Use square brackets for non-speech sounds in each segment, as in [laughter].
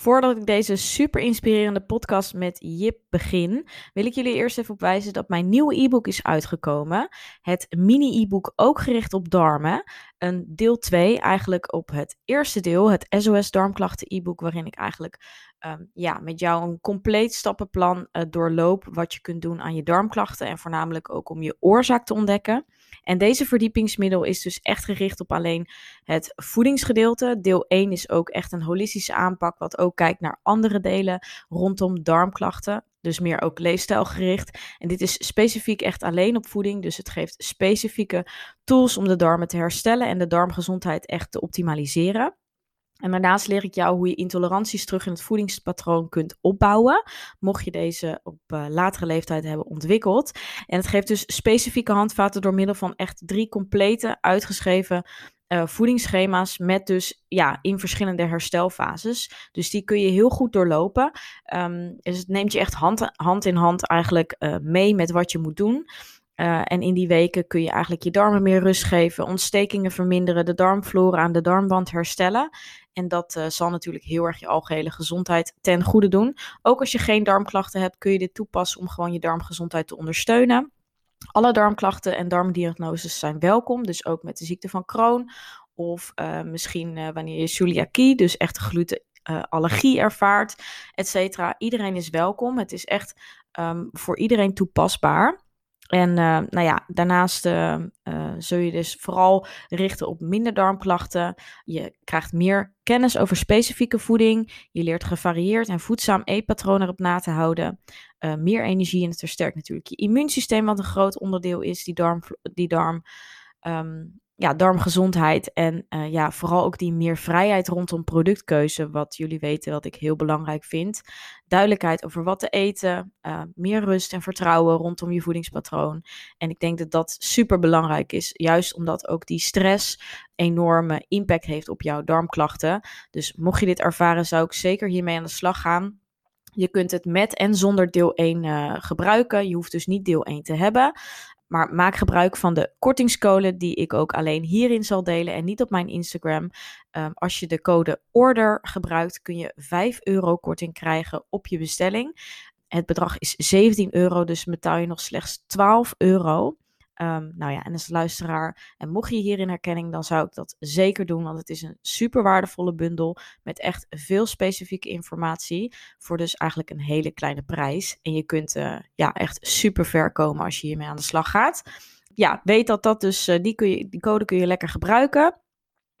Voordat ik deze super inspirerende podcast met Jip begin, wil ik jullie eerst even opwijzen dat mijn nieuwe e-book is uitgekomen. Het mini-e-book ook gericht op darmen. Een deel 2 eigenlijk op het eerste deel, het SOS darmklachten e-book, waarin ik eigenlijk um, ja, met jou een compleet stappenplan uh, doorloop wat je kunt doen aan je darmklachten en voornamelijk ook om je oorzaak te ontdekken. En deze verdiepingsmiddel is dus echt gericht op alleen het voedingsgedeelte. Deel 1 is ook echt een holistische aanpak, wat ook kijkt naar andere delen rondom darmklachten. Dus meer ook leefstijlgericht. En dit is specifiek echt alleen op voeding. Dus het geeft specifieke tools om de darmen te herstellen en de darmgezondheid echt te optimaliseren. En daarnaast leer ik jou hoe je intoleranties terug in het voedingspatroon kunt opbouwen, mocht je deze op uh, latere leeftijd hebben ontwikkeld. En het geeft dus specifieke handvaten door middel van echt drie complete uitgeschreven uh, voedingsschema's met dus ja, in verschillende herstelfases. Dus die kun je heel goed doorlopen. Um, dus het neemt je echt hand, hand in hand eigenlijk uh, mee met wat je moet doen. En in die weken kun je eigenlijk je darmen meer rust geven, ontstekingen verminderen, de darmflora aan de darmwand herstellen. En dat uh, zal natuurlijk heel erg je algehele gezondheid ten goede doen. Ook als je geen darmklachten hebt, kun je dit toepassen om gewoon je darmgezondheid te ondersteunen. Alle darmklachten en darmdiagnoses zijn welkom, dus ook met de ziekte van Crohn of uh, misschien uh, wanneer je celiakie, dus echt glutenallergie ervaart, et cetera. Iedereen is welkom. Het is echt um, voor iedereen toepasbaar. En uh, nou ja, daarnaast uh, uh, zul je dus vooral richten op minder darmklachten. Je krijgt meer kennis over specifieke voeding. Je leert gevarieerd en voedzaam eetpatroon erop na te houden. meer energie en het versterkt natuurlijk je immuunsysteem, wat een groot onderdeel is, die darm, die darm um, ja, darmgezondheid en uh, ja, vooral ook die meer vrijheid rondom productkeuze, wat jullie weten wat ik heel belangrijk vind. Duidelijkheid over wat te eten, uh, meer rust en vertrouwen rondom je voedingspatroon. En ik denk dat dat super belangrijk is, juist omdat ook die stress enorme impact heeft op jouw darmklachten. Dus mocht je dit ervaren, zou ik zeker hiermee aan de slag gaan. Je kunt het met en zonder deel 1 uh, gebruiken. Je hoeft dus niet deel 1 te hebben. Maar maak gebruik van de kortingscode die ik ook alleen hierin zal delen en niet op mijn Instagram. Um, als je de code ORDER gebruikt, kun je 5 euro korting krijgen op je bestelling. Het bedrag is 17 euro, dus betaal je nog slechts 12 euro. Um, nou ja, en als luisteraar, en mocht je hierin herkenning, dan zou ik dat zeker doen, want het is een super waardevolle bundel met echt veel specifieke informatie voor dus eigenlijk een hele kleine prijs. En je kunt uh, ja, echt super ver komen als je hiermee aan de slag gaat. Ja, weet dat dat dus, uh, die, kun je, die code kun je lekker gebruiken.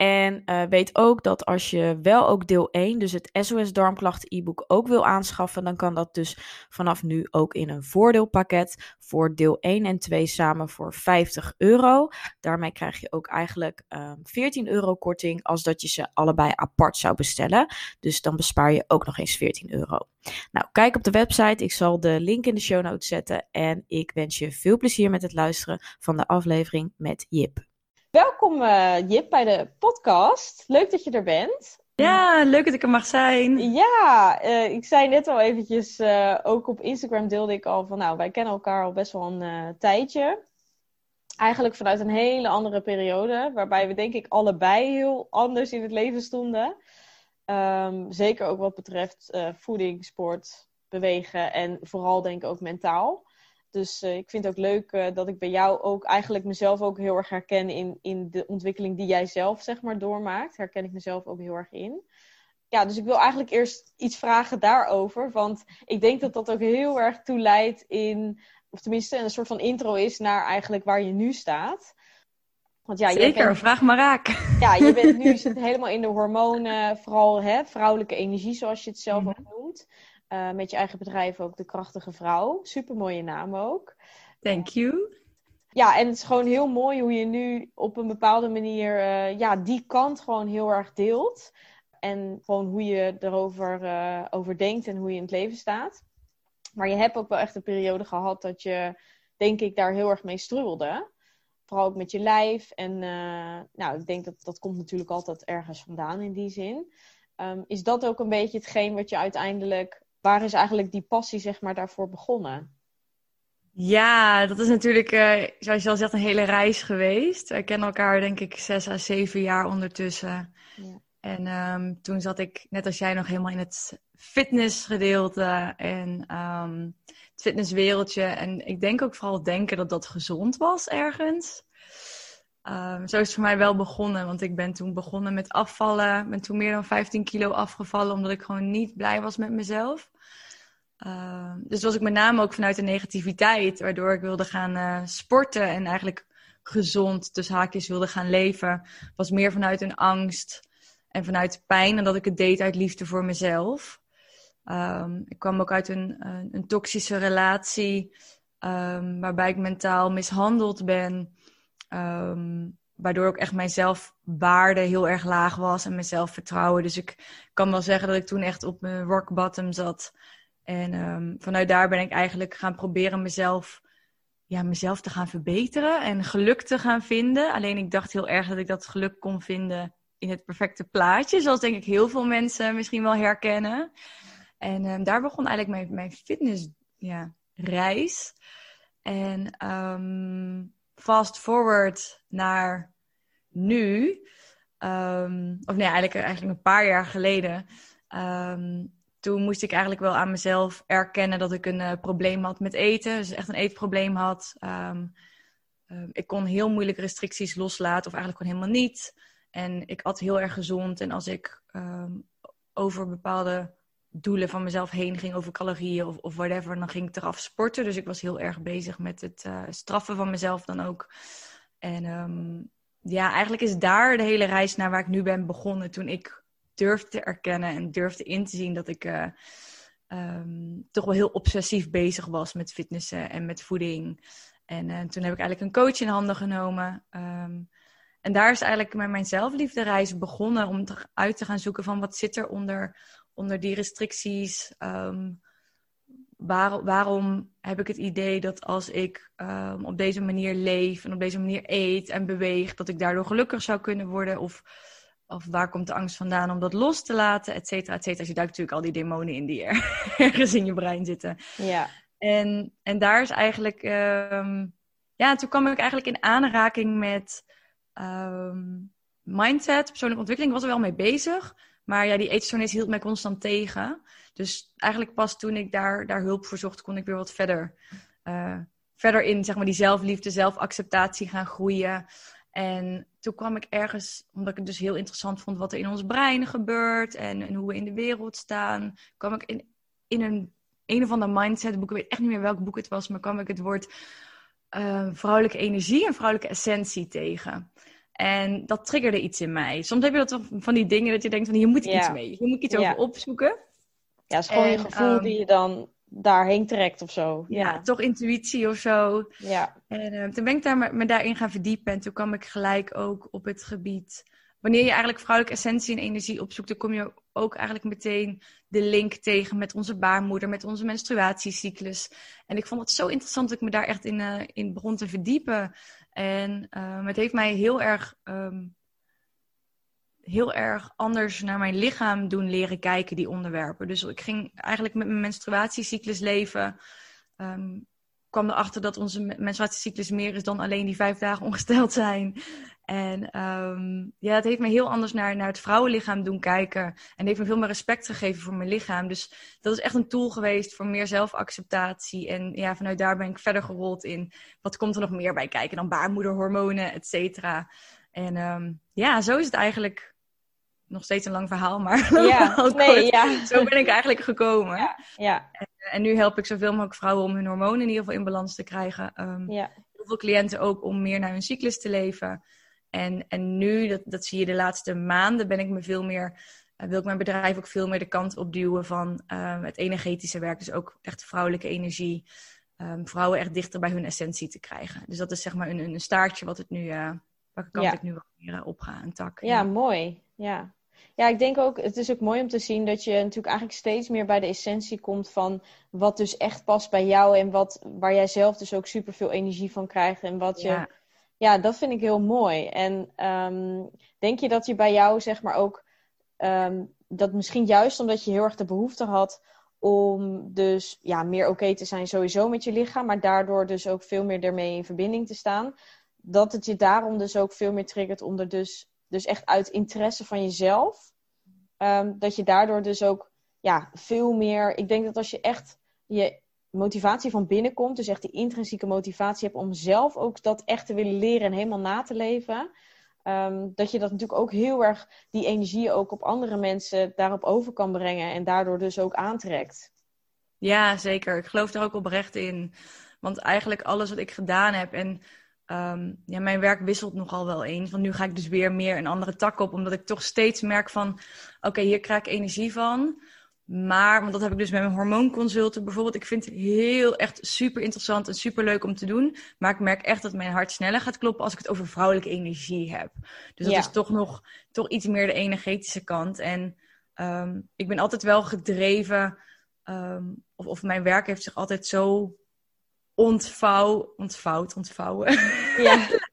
En uh, weet ook dat als je wel ook deel 1, dus het SOS Darmklachten e-book ook wil aanschaffen, dan kan dat dus vanaf nu ook in een voordeelpakket voor deel 1 en 2 samen voor 50 euro. Daarmee krijg je ook eigenlijk uh, 14 euro korting als dat je ze allebei apart zou bestellen. Dus dan bespaar je ook nog eens 14 euro. Nou, kijk op de website. Ik zal de link in de show notes zetten. En ik wens je veel plezier met het luisteren van de aflevering met Jip. Welkom uh, Jip bij de podcast. Leuk dat je er bent. Ja, leuk dat ik er mag zijn. Ja, uh, ik zei net al eventjes, uh, ook op Instagram deelde ik al van, nou, wij kennen elkaar al best wel een tijdje. Eigenlijk vanuit een hele andere periode, waarbij we denk ik allebei heel anders in het leven stonden. Um, zeker ook wat betreft voeding, sport, bewegen en vooral denk ik ook mentaal. Dus uh, ik vind het ook leuk uh, dat ik bij jou ook eigenlijk mezelf ook heel erg herken in, in de ontwikkeling die jij zelf zeg maar doormaakt. Herken ik mezelf ook heel erg in. Ja, dus ik wil eigenlijk eerst iets vragen daarover. Want ik denk dat dat ook heel erg toeleidt in, of tenminste een soort van intro is naar eigenlijk waar je nu staat. Want ja, Zeker, vraag maar raak. Ja, je bent nu [laughs] zit helemaal in de hormonen, vooral hè, vrouwelijke energie, zoals je het zelf ook mhm. noemt. Uh, met je eigen bedrijf ook de krachtige vrouw. Super mooie naam ook. Thank you. Ja, en het is gewoon heel mooi hoe je nu op een bepaalde manier uh, ja, die kant gewoon heel erg deelt. En gewoon hoe je erover uh, over denkt en hoe je in het leven staat. Maar je hebt ook wel echt een periode gehad dat je, denk ik, daar heel erg mee struggelde. Vooral ook met je lijf. En uh, nou, ik denk dat dat komt natuurlijk altijd ergens vandaan in die zin. Um, is dat ook een beetje hetgeen wat je uiteindelijk... Waar is eigenlijk die passie, zeg maar, daarvoor begonnen? Ja, dat is natuurlijk, uh, zoals je al zegt, een hele reis geweest. Wij kennen elkaar, denk ik, zes à zeven jaar ondertussen. Ja. En um, toen zat ik, net als jij, nog helemaal in het fitnessgedeelte en um, het fitnesswereldje. En ik denk ook vooral denken dat dat gezond was ergens. Um, zo is het voor mij wel begonnen, want ik ben toen begonnen met afvallen. ben toen meer dan 15 kilo afgevallen, omdat ik gewoon niet blij was met mezelf. Uh, dus was ik met name ook vanuit de negativiteit, waardoor ik wilde gaan uh, sporten en eigenlijk gezond, dus haakjes wilde gaan leven. Was meer vanuit een angst en vanuit pijn en dat ik het deed uit liefde voor mezelf. Um, ik kwam ook uit een, een, toxische relatie, waarbij ik mentaal mishandeld ben. Um, waardoor ook echt mijn zelfwaarde heel erg laag was en mijn zelfvertrouwen. Dus ik kan wel zeggen dat ik toen echt op mijn rock bottom zat. En um, vanuit daar ben ik eigenlijk gaan proberen mezelf, ja, mezelf te gaan verbeteren en geluk te gaan vinden. Alleen ik dacht heel erg dat ik dat geluk kon vinden in het perfecte plaatje. Zoals denk ik heel veel mensen misschien wel herkennen. En um, daar begon eigenlijk mijn, mijn fitness ja, reis. En fast forward naar nu. Um, of nee, eigenlijk, eigenlijk een paar jaar geleden. Um, toen moest ik eigenlijk wel aan mezelf erkennen dat ik een uh, probleem had met eten. Dus echt een eetprobleem had. Um, ik kon heel moeilijk restricties loslaten, of eigenlijk gewoon helemaal niet. En ik at heel erg gezond. En als ik over bepaalde doelen van mezelf heen ging over calorieën of, of whatever, dan ging ik eraf sporten. Dus ik was heel erg bezig met het uh, straffen van mezelf dan ook. En um, ja, eigenlijk is daar de hele reis naar waar ik nu ben begonnen. Toen ik durfde te erkennen en durfde in te zien dat ik uh, um, toch wel heel obsessief bezig was met fitnessen en met voeding. En uh, toen heb ik eigenlijk een coach in handen genomen. Um, en daar is eigenlijk met mijn zelfliefde reis begonnen om uit te gaan zoeken van wat zit er onder onder die restricties? Um, waar, waarom heb ik het idee dat als ik um, op deze manier leef en op deze manier eet en beweeg, dat ik daardoor gelukkig zou kunnen worden? Of, of waar komt de angst vandaan om dat los te laten, et cetera, et cetera. Dus je duikt natuurlijk al die demonen in die er [laughs] ergens in je brein zitten. Ja. En, en daar is eigenlijk, um, ja, toen kwam ik eigenlijk in aanraking met mindset, persoonlijke ontwikkeling, was er wel mee bezig. Maar ja, die eetstoornis hield mij constant tegen. Dus eigenlijk pas toen ik daar, daar hulp voor zocht, kon ik weer wat verder, uh, verder in zeg maar, die zelfliefde, zelfacceptatie gaan groeien. En toen kwam ik ergens, omdat ik het dus heel interessant vond wat er in ons brein gebeurt en, en hoe we in de wereld staan, kwam ik in, in een, een of ander mindset boek, ik weet echt niet meer welk boek het was, maar kwam ik het woord uh, vrouwelijke energie en vrouwelijke essentie tegen. En dat triggerde iets in mij. Soms heb je dat van die dingen dat je denkt van hier moet ik iets mee. Hier moet ik iets over opzoeken. Ja, het is gewoon je gevoel um, die je dan daarheen trekt of zo. Ja, toch intuïtie of zo. Ja. En uh, toen ben ik daar me, me, daarin gaan verdiepen. En toen kwam ik gelijk ook op het gebied. Wanneer je eigenlijk vrouwelijke essentie en energie opzoekt, dan kom je ook eigenlijk meteen de link tegen met onze baarmoeder, met onze menstruatiecyclus. En ik vond het zo interessant dat ik me daar echt in, uh, in begon te verdiepen. En um, het heeft mij heel erg, um, heel erg anders naar mijn lichaam doen leren kijken, die onderwerpen. Dus ik ging eigenlijk met mijn menstruatiecyclus leven. Um, kwam erachter dat onze menstruatiecyclus meer is dan alleen die vijf dagen ongesteld zijn. En um, ja, het heeft me heel anders naar, naar het vrouwenlichaam doen kijken. En heeft me veel meer respect gegeven voor mijn lichaam. Dus dat is echt een tool geweest voor meer zelfacceptatie. En ja, vanuit daar ben ik verder gerold in wat komt er nog meer bij kijken dan baarmoederhormonen, et cetera. En um, ja, zo is het eigenlijk nog steeds een lang verhaal, maar ja, [laughs] nee, ja. zo ben ik eigenlijk gekomen. Ja, ja. En, en, nu help ik zoveel mogelijk vrouwen om hun hormonen in ieder geval in balans te krijgen. Um, ja. Heel veel cliënten ook om meer naar hun cyclus te leven. En, en nu, dat, dat zie je de laatste maanden, ben ik me veel meer, uh, wil ik mijn bedrijf ook veel meer de kant op duwen van uh, het energetische werk. Dus ook echt vrouwelijke energie. Um, vrouwen echt dichter bij hun essentie te krijgen. Dus dat is zeg maar een, een staartje wat het nu, uh, welke kant Ja. ik nu wat meer op ga, een tak. Ja, mooi. Ja. ja, ik denk ook, het is ook mooi om te zien dat je natuurlijk eigenlijk steeds meer bij de essentie komt van wat dus echt past bij jou en wat, waar jij zelf dus ook superveel energie van krijgt en wat je... Ja. Dat vind ik heel mooi. En ehm, denk je dat je bij jou, zeg maar, ook ehm, dat misschien juist omdat je heel erg de behoefte had om dus ja, meer oké te zijn sowieso met je lichaam, maar daardoor dus ook veel meer ermee in verbinding te staan, dat het je daarom dus ook veel meer triggert om er dus, dus echt uit interesse van jezelf, ehm, dat je daardoor dus ook ja, veel meer, ik denk dat als je echt je motivatie van binnen komt, dus echt die intrinsieke motivatie hebt om zelf ook dat echt te willen leren en helemaal na te leven, ehm, dat je dat natuurlijk ook heel erg, die energie ook op andere mensen daarop over kan brengen en daardoor dus ook aantrekt. Ja, zeker. Ik geloof er ook oprecht in. Want eigenlijk alles wat ik gedaan heb en ehm, ja, mijn werk wisselt nogal wel eens. Want nu ga ik dus weer meer een andere tak op, omdat ik toch steeds merk van, oké, hier krijg ik energie van. Maar, want dat heb ik dus met mijn hormoonconsulten bijvoorbeeld. Ik vind het heel echt super interessant en super leuk om te doen. Maar ik merk echt dat mijn hart sneller gaat kloppen als ik het over vrouwelijke energie heb. Dus dat Ja. is toch nog toch iets meer de energetische kant. En ehm, ik ben altijd wel gedreven. ehm, of, of mijn werk heeft zich altijd zo ontvouw, ontvouwd, ontvouwen. Ja, [laughs]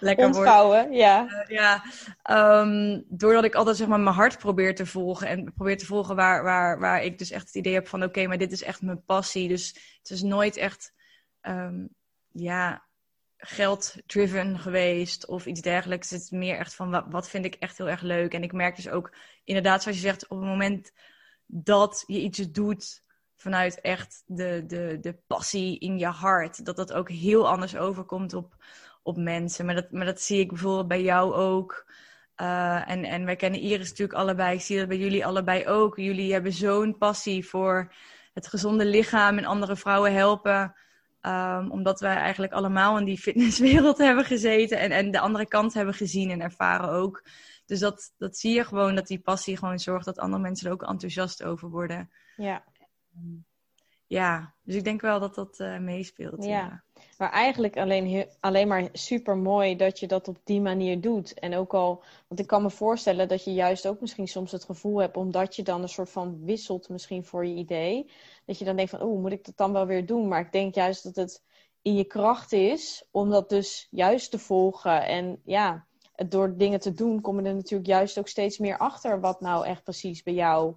Lekker ontvouwen, ja. Ja, ehm, doordat ik altijd zeg maar mijn hart probeer te volgen en probeer te volgen waar, waar, waar ik dus echt het idee heb van oké, maar dit is echt mijn passie. Dus het is nooit echt ehm, ja, geld-driven geweest of iets dergelijks. Het is meer echt van wat, wat vind ik echt heel erg leuk. En ik merk dus ook inderdaad, zoals je zegt, op het moment dat je iets doet vanuit echt de, de, de passie in je hart, dat dat ook heel anders overkomt op, op mensen. Maar dat, maar dat zie ik bijvoorbeeld bij jou ook. Uh, en, en wij kennen Iris natuurlijk allebei. Ik zie dat bij jullie allebei ook. Jullie hebben zo'n passie voor het gezonde lichaam en andere vrouwen helpen. Um, omdat wij eigenlijk allemaal in die fitnesswereld [laughs] hebben gezeten. En, en de andere kant hebben gezien en ervaren ook. Dus dat, dat zie je gewoon, dat die passie gewoon zorgt dat andere mensen er ook enthousiast over worden. Ja. Ja, dus ik denk wel dat dat uh, meespeelt. Ja. ja. Maar eigenlijk alleen, alleen maar super mooi dat je dat op die manier doet. En ook al, want ik kan me voorstellen dat je juist ook misschien soms het gevoel hebt, omdat je dan een soort van wisselt misschien voor je idee. Dat je dan denkt van, oeh, moet ik dat dan wel weer doen? Maar ik denk juist dat het in je kracht is om dat dus juist te volgen. En ja, door dingen te doen kom je er natuurlijk juist ook steeds meer achter wat nou echt precies bij jou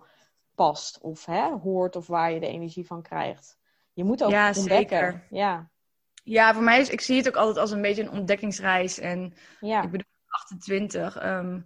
past. Of hè, hoort of waar je de energie van krijgt. Je moet ook ja, ontdekken. Zeker. Ja. Ja, voor mij is, ik zie het ook altijd als een beetje een ontdekkingsreis. En ja. ik bedoel, 28, um,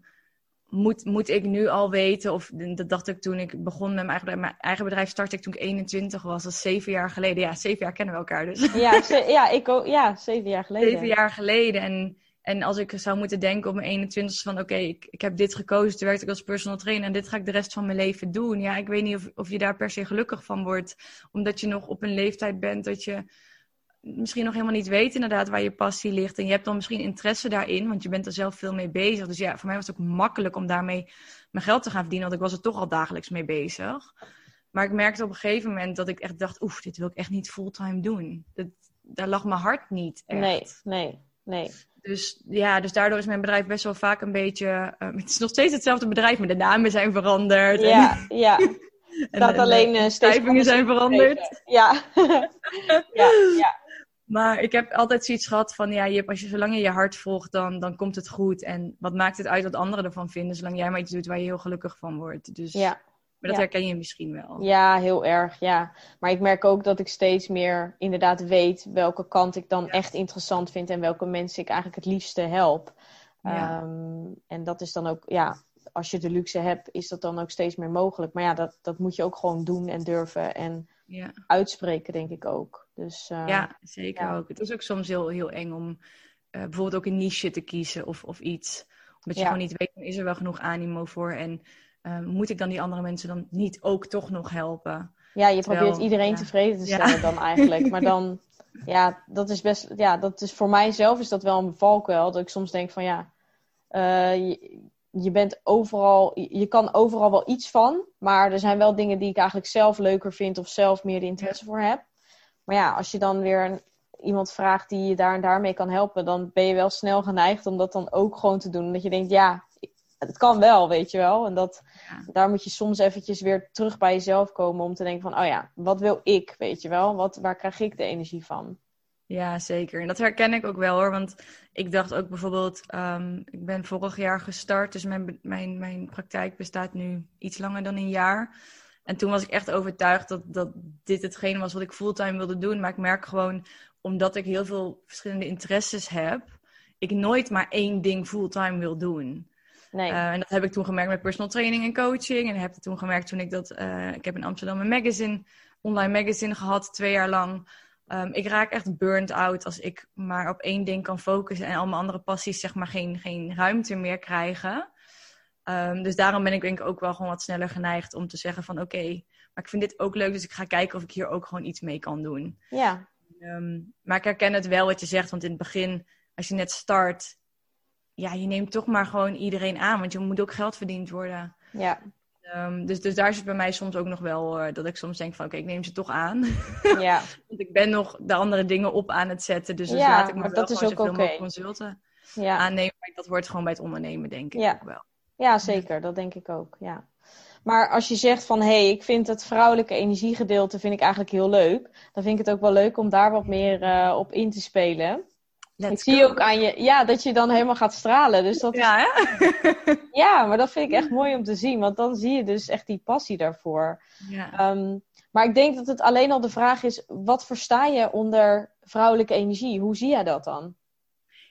moet, moet ik nu al weten, of dat dacht ik toen ik begon met mijn eigen bedrijf. Mijn eigen bedrijf startte ik toen ik 21 was, dat is zeven jaar geleden. Ja, zeven jaar kennen we elkaar dus. Ja, ze, ja, ik ook, ja zeven jaar geleden. Zeven jaar geleden. En, en als ik zou moeten denken op mijn 21ste van, oké, okay, ik, ik heb dit gekozen, toen werkte ik als personal trainer en dit ga ik de rest van mijn leven doen. Ja, ik weet niet of, of je daar per se gelukkig van wordt, omdat je nog op een leeftijd bent dat je misschien nog helemaal niet weet inderdaad waar je passie ligt. En je hebt dan misschien interesse daarin, want je bent er zelf veel mee bezig. Dus ja, voor mij was het ook makkelijk om daarmee mijn geld te gaan verdienen, want ik was er toch al dagelijks mee bezig. Maar ik merkte op een gegeven moment dat ik echt dacht, oef, dit wil ik echt niet fulltime doen. Dat, daar lag mijn hart niet echt. Nee, nee, nee. Dus ja, dus daardoor is mijn bedrijf best wel vaak een beetje... Uh, het is nog steeds hetzelfde bedrijf, maar de namen zijn veranderd. Ja, en, ja. [laughs] en, dat alleen uh, steeds zijn veranderd. [laughs] Ja. ja, ja. Maar ik heb altijd zoiets gehad van, ja, Jip, als je, zolang je je hart volgt, dan, dan komt het goed. En wat maakt het uit wat anderen ervan vinden, zolang jij maar iets doet waar je heel gelukkig van wordt. Dus, ja. Maar dat ja. herken je misschien wel. Ja, heel erg, ja. Maar ik merk ook dat ik steeds meer inderdaad weet welke kant ik dan ja. echt interessant vind en welke mensen ik eigenlijk het liefste help. Ja. Um, en dat is dan ook, ja, als je de luxe hebt, is dat dan ook steeds meer mogelijk. Maar ja, dat, dat moet je ook gewoon doen en durven en ja. uitspreken, denk ik ook. Dus, uh, ja, zeker ook. Het is ook soms heel, heel eng om uh, bijvoorbeeld ook een niche te kiezen of, of iets. Omdat je gewoon niet weet, is er wel genoeg animo voor en uh, moet ik dan die andere mensen dan niet ook toch nog helpen? Ja, je Terwijl, probeert iedereen ja. tevreden te stellen dan eigenlijk. Maar [laughs] dan, ja, dat is best, ja, dat is voor mijzelf is dat wel een valkuil. Dat ik soms denk van ja, je, je, bent overal, je kan overal wel iets van. Maar er zijn wel dingen die ik eigenlijk zelf leuker vind of zelf meer de interesse voor heb. Maar ja, als je dan weer iemand vraagt die je daar en daarmee kan helpen, dan ben je wel snel geneigd om dat dan ook gewoon te doen. Dat je denkt, ja, het kan wel, weet je wel. En dat, daar moet je soms eventjes weer terug bij jezelf komen om te denken van, oh ja, wat wil ik, weet je wel? Wat, waar krijg ik de energie van? Ja, zeker. En dat herken ik ook wel hoor. Want ik dacht ook bijvoorbeeld, um, ik ben vorig jaar gestart, dus mijn, mijn, mijn praktijk bestaat nu iets langer dan een jaar. En toen was ik echt overtuigd dat, dat dit hetgene was wat ik fulltime wilde doen. Maar ik merk gewoon, omdat ik heel veel verschillende interesses heb, ik nooit maar één ding fulltime wil doen. Nee. Uh, en dat heb ik toen gemerkt met personal training en coaching. En heb ik toen gemerkt toen ik dat... Uh, ik heb in Amsterdam een magazine, online magazine gehad, twee jaar lang. Um, ik raak echt burnt out als ik maar op één ding kan focussen... en al mijn andere passies zeg maar geen, geen ruimte meer krijgen. Um, dus daarom ben ik denk ik ook wel gewoon wat sneller geneigd om te zeggen van... oké, maar ik vind dit ook leuk, dus ik ga kijken of ik hier ook gewoon iets mee kan doen. Ja. Um, maar ik herken het wel wat je zegt, want in het begin, als je net start ja, je neemt toch maar gewoon iedereen aan, want je moet ook geld verdiend worden. Ja. Um, dus, dus daar zit bij mij soms ook nog wel uh, dat ik soms denk van oké, ik neem ze toch aan. [laughs] Ja. want ik ben nog de andere dingen op aan het zetten. Dus, dus ja, laat ik maar dat is ook zoveel okay. consulten ja. aannemen. Maar dat wordt gewoon bij het ondernemen, denk ik ja. ook wel. Ja, zeker. Dat denk ik ook. Ja. Maar als je zegt van hé, hey, ik vind het vrouwelijke energiegedeelte vind ik eigenlijk heel leuk. Dan vind ik het ook wel leuk om daar wat meer uh, op in te spelen ik zie ook aan je, ja, dat je dan helemaal gaat stralen. Dus dat ja, [laughs] ja, maar dat vind ik echt mooi om te zien, want dan zie je dus echt die passie daarvoor. Ja. Um, maar ik denk dat het alleen al de vraag is: wat versta je onder vrouwelijke energie? Hoe zie jij dat dan?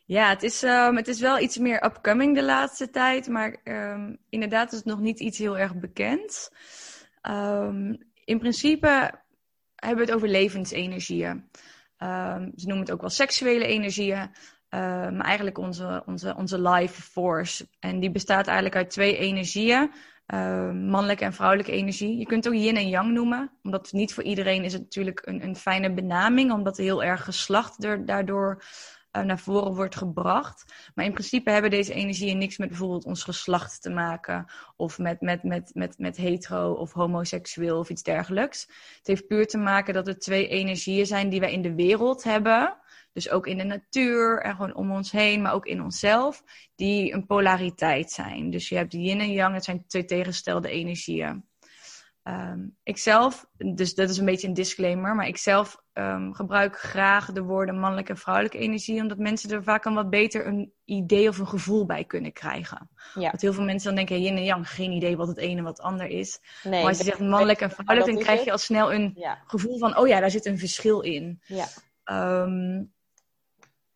Ja, het is, um, het is wel iets meer upcoming de laatste tijd, maar um, inderdaad is het nog niet iets heel erg bekend. in principe hebben we het over levensenergieën. Ze noemen het ook wel seksuele energieën. Maar eigenlijk onze, onze, onze life force. En die bestaat eigenlijk uit twee energieën. Uh, mannelijke en vrouwelijke energie. Je kunt het ook yin en yang noemen. Omdat niet voor iedereen is het natuurlijk een, een fijne benaming. Omdat heel erg geslacht er, daardoor naar voren wordt gebracht. Maar in principe hebben deze energieën niks met bijvoorbeeld ons geslacht te maken. Of met, met, met, met, met hetero of homoseksueel of iets dergelijks. Het heeft puur te maken dat er twee energieën zijn die wij in de wereld hebben. Dus ook in de natuur en gewoon om ons heen, maar ook in onszelf. Die een polariteit zijn. Dus je hebt yin en yang, het zijn twee tegenstelde energieën. Um, ik zelf, dus dat is een beetje een disclaimer, maar ik zelf um, gebruik graag de woorden mannelijke en vrouwelijke energie, omdat mensen er vaak een wat beter een idee of een gevoel bij kunnen krijgen. Ja. Want heel veel mensen dan denken, yin en yang, geen idee wat het ene en wat het ander is. Nee, maar als je zegt mannelijk en vrouwelijk, dan krijg je al snel een ja. gevoel van, oh ja, daar zit een verschil in. Ja. Um,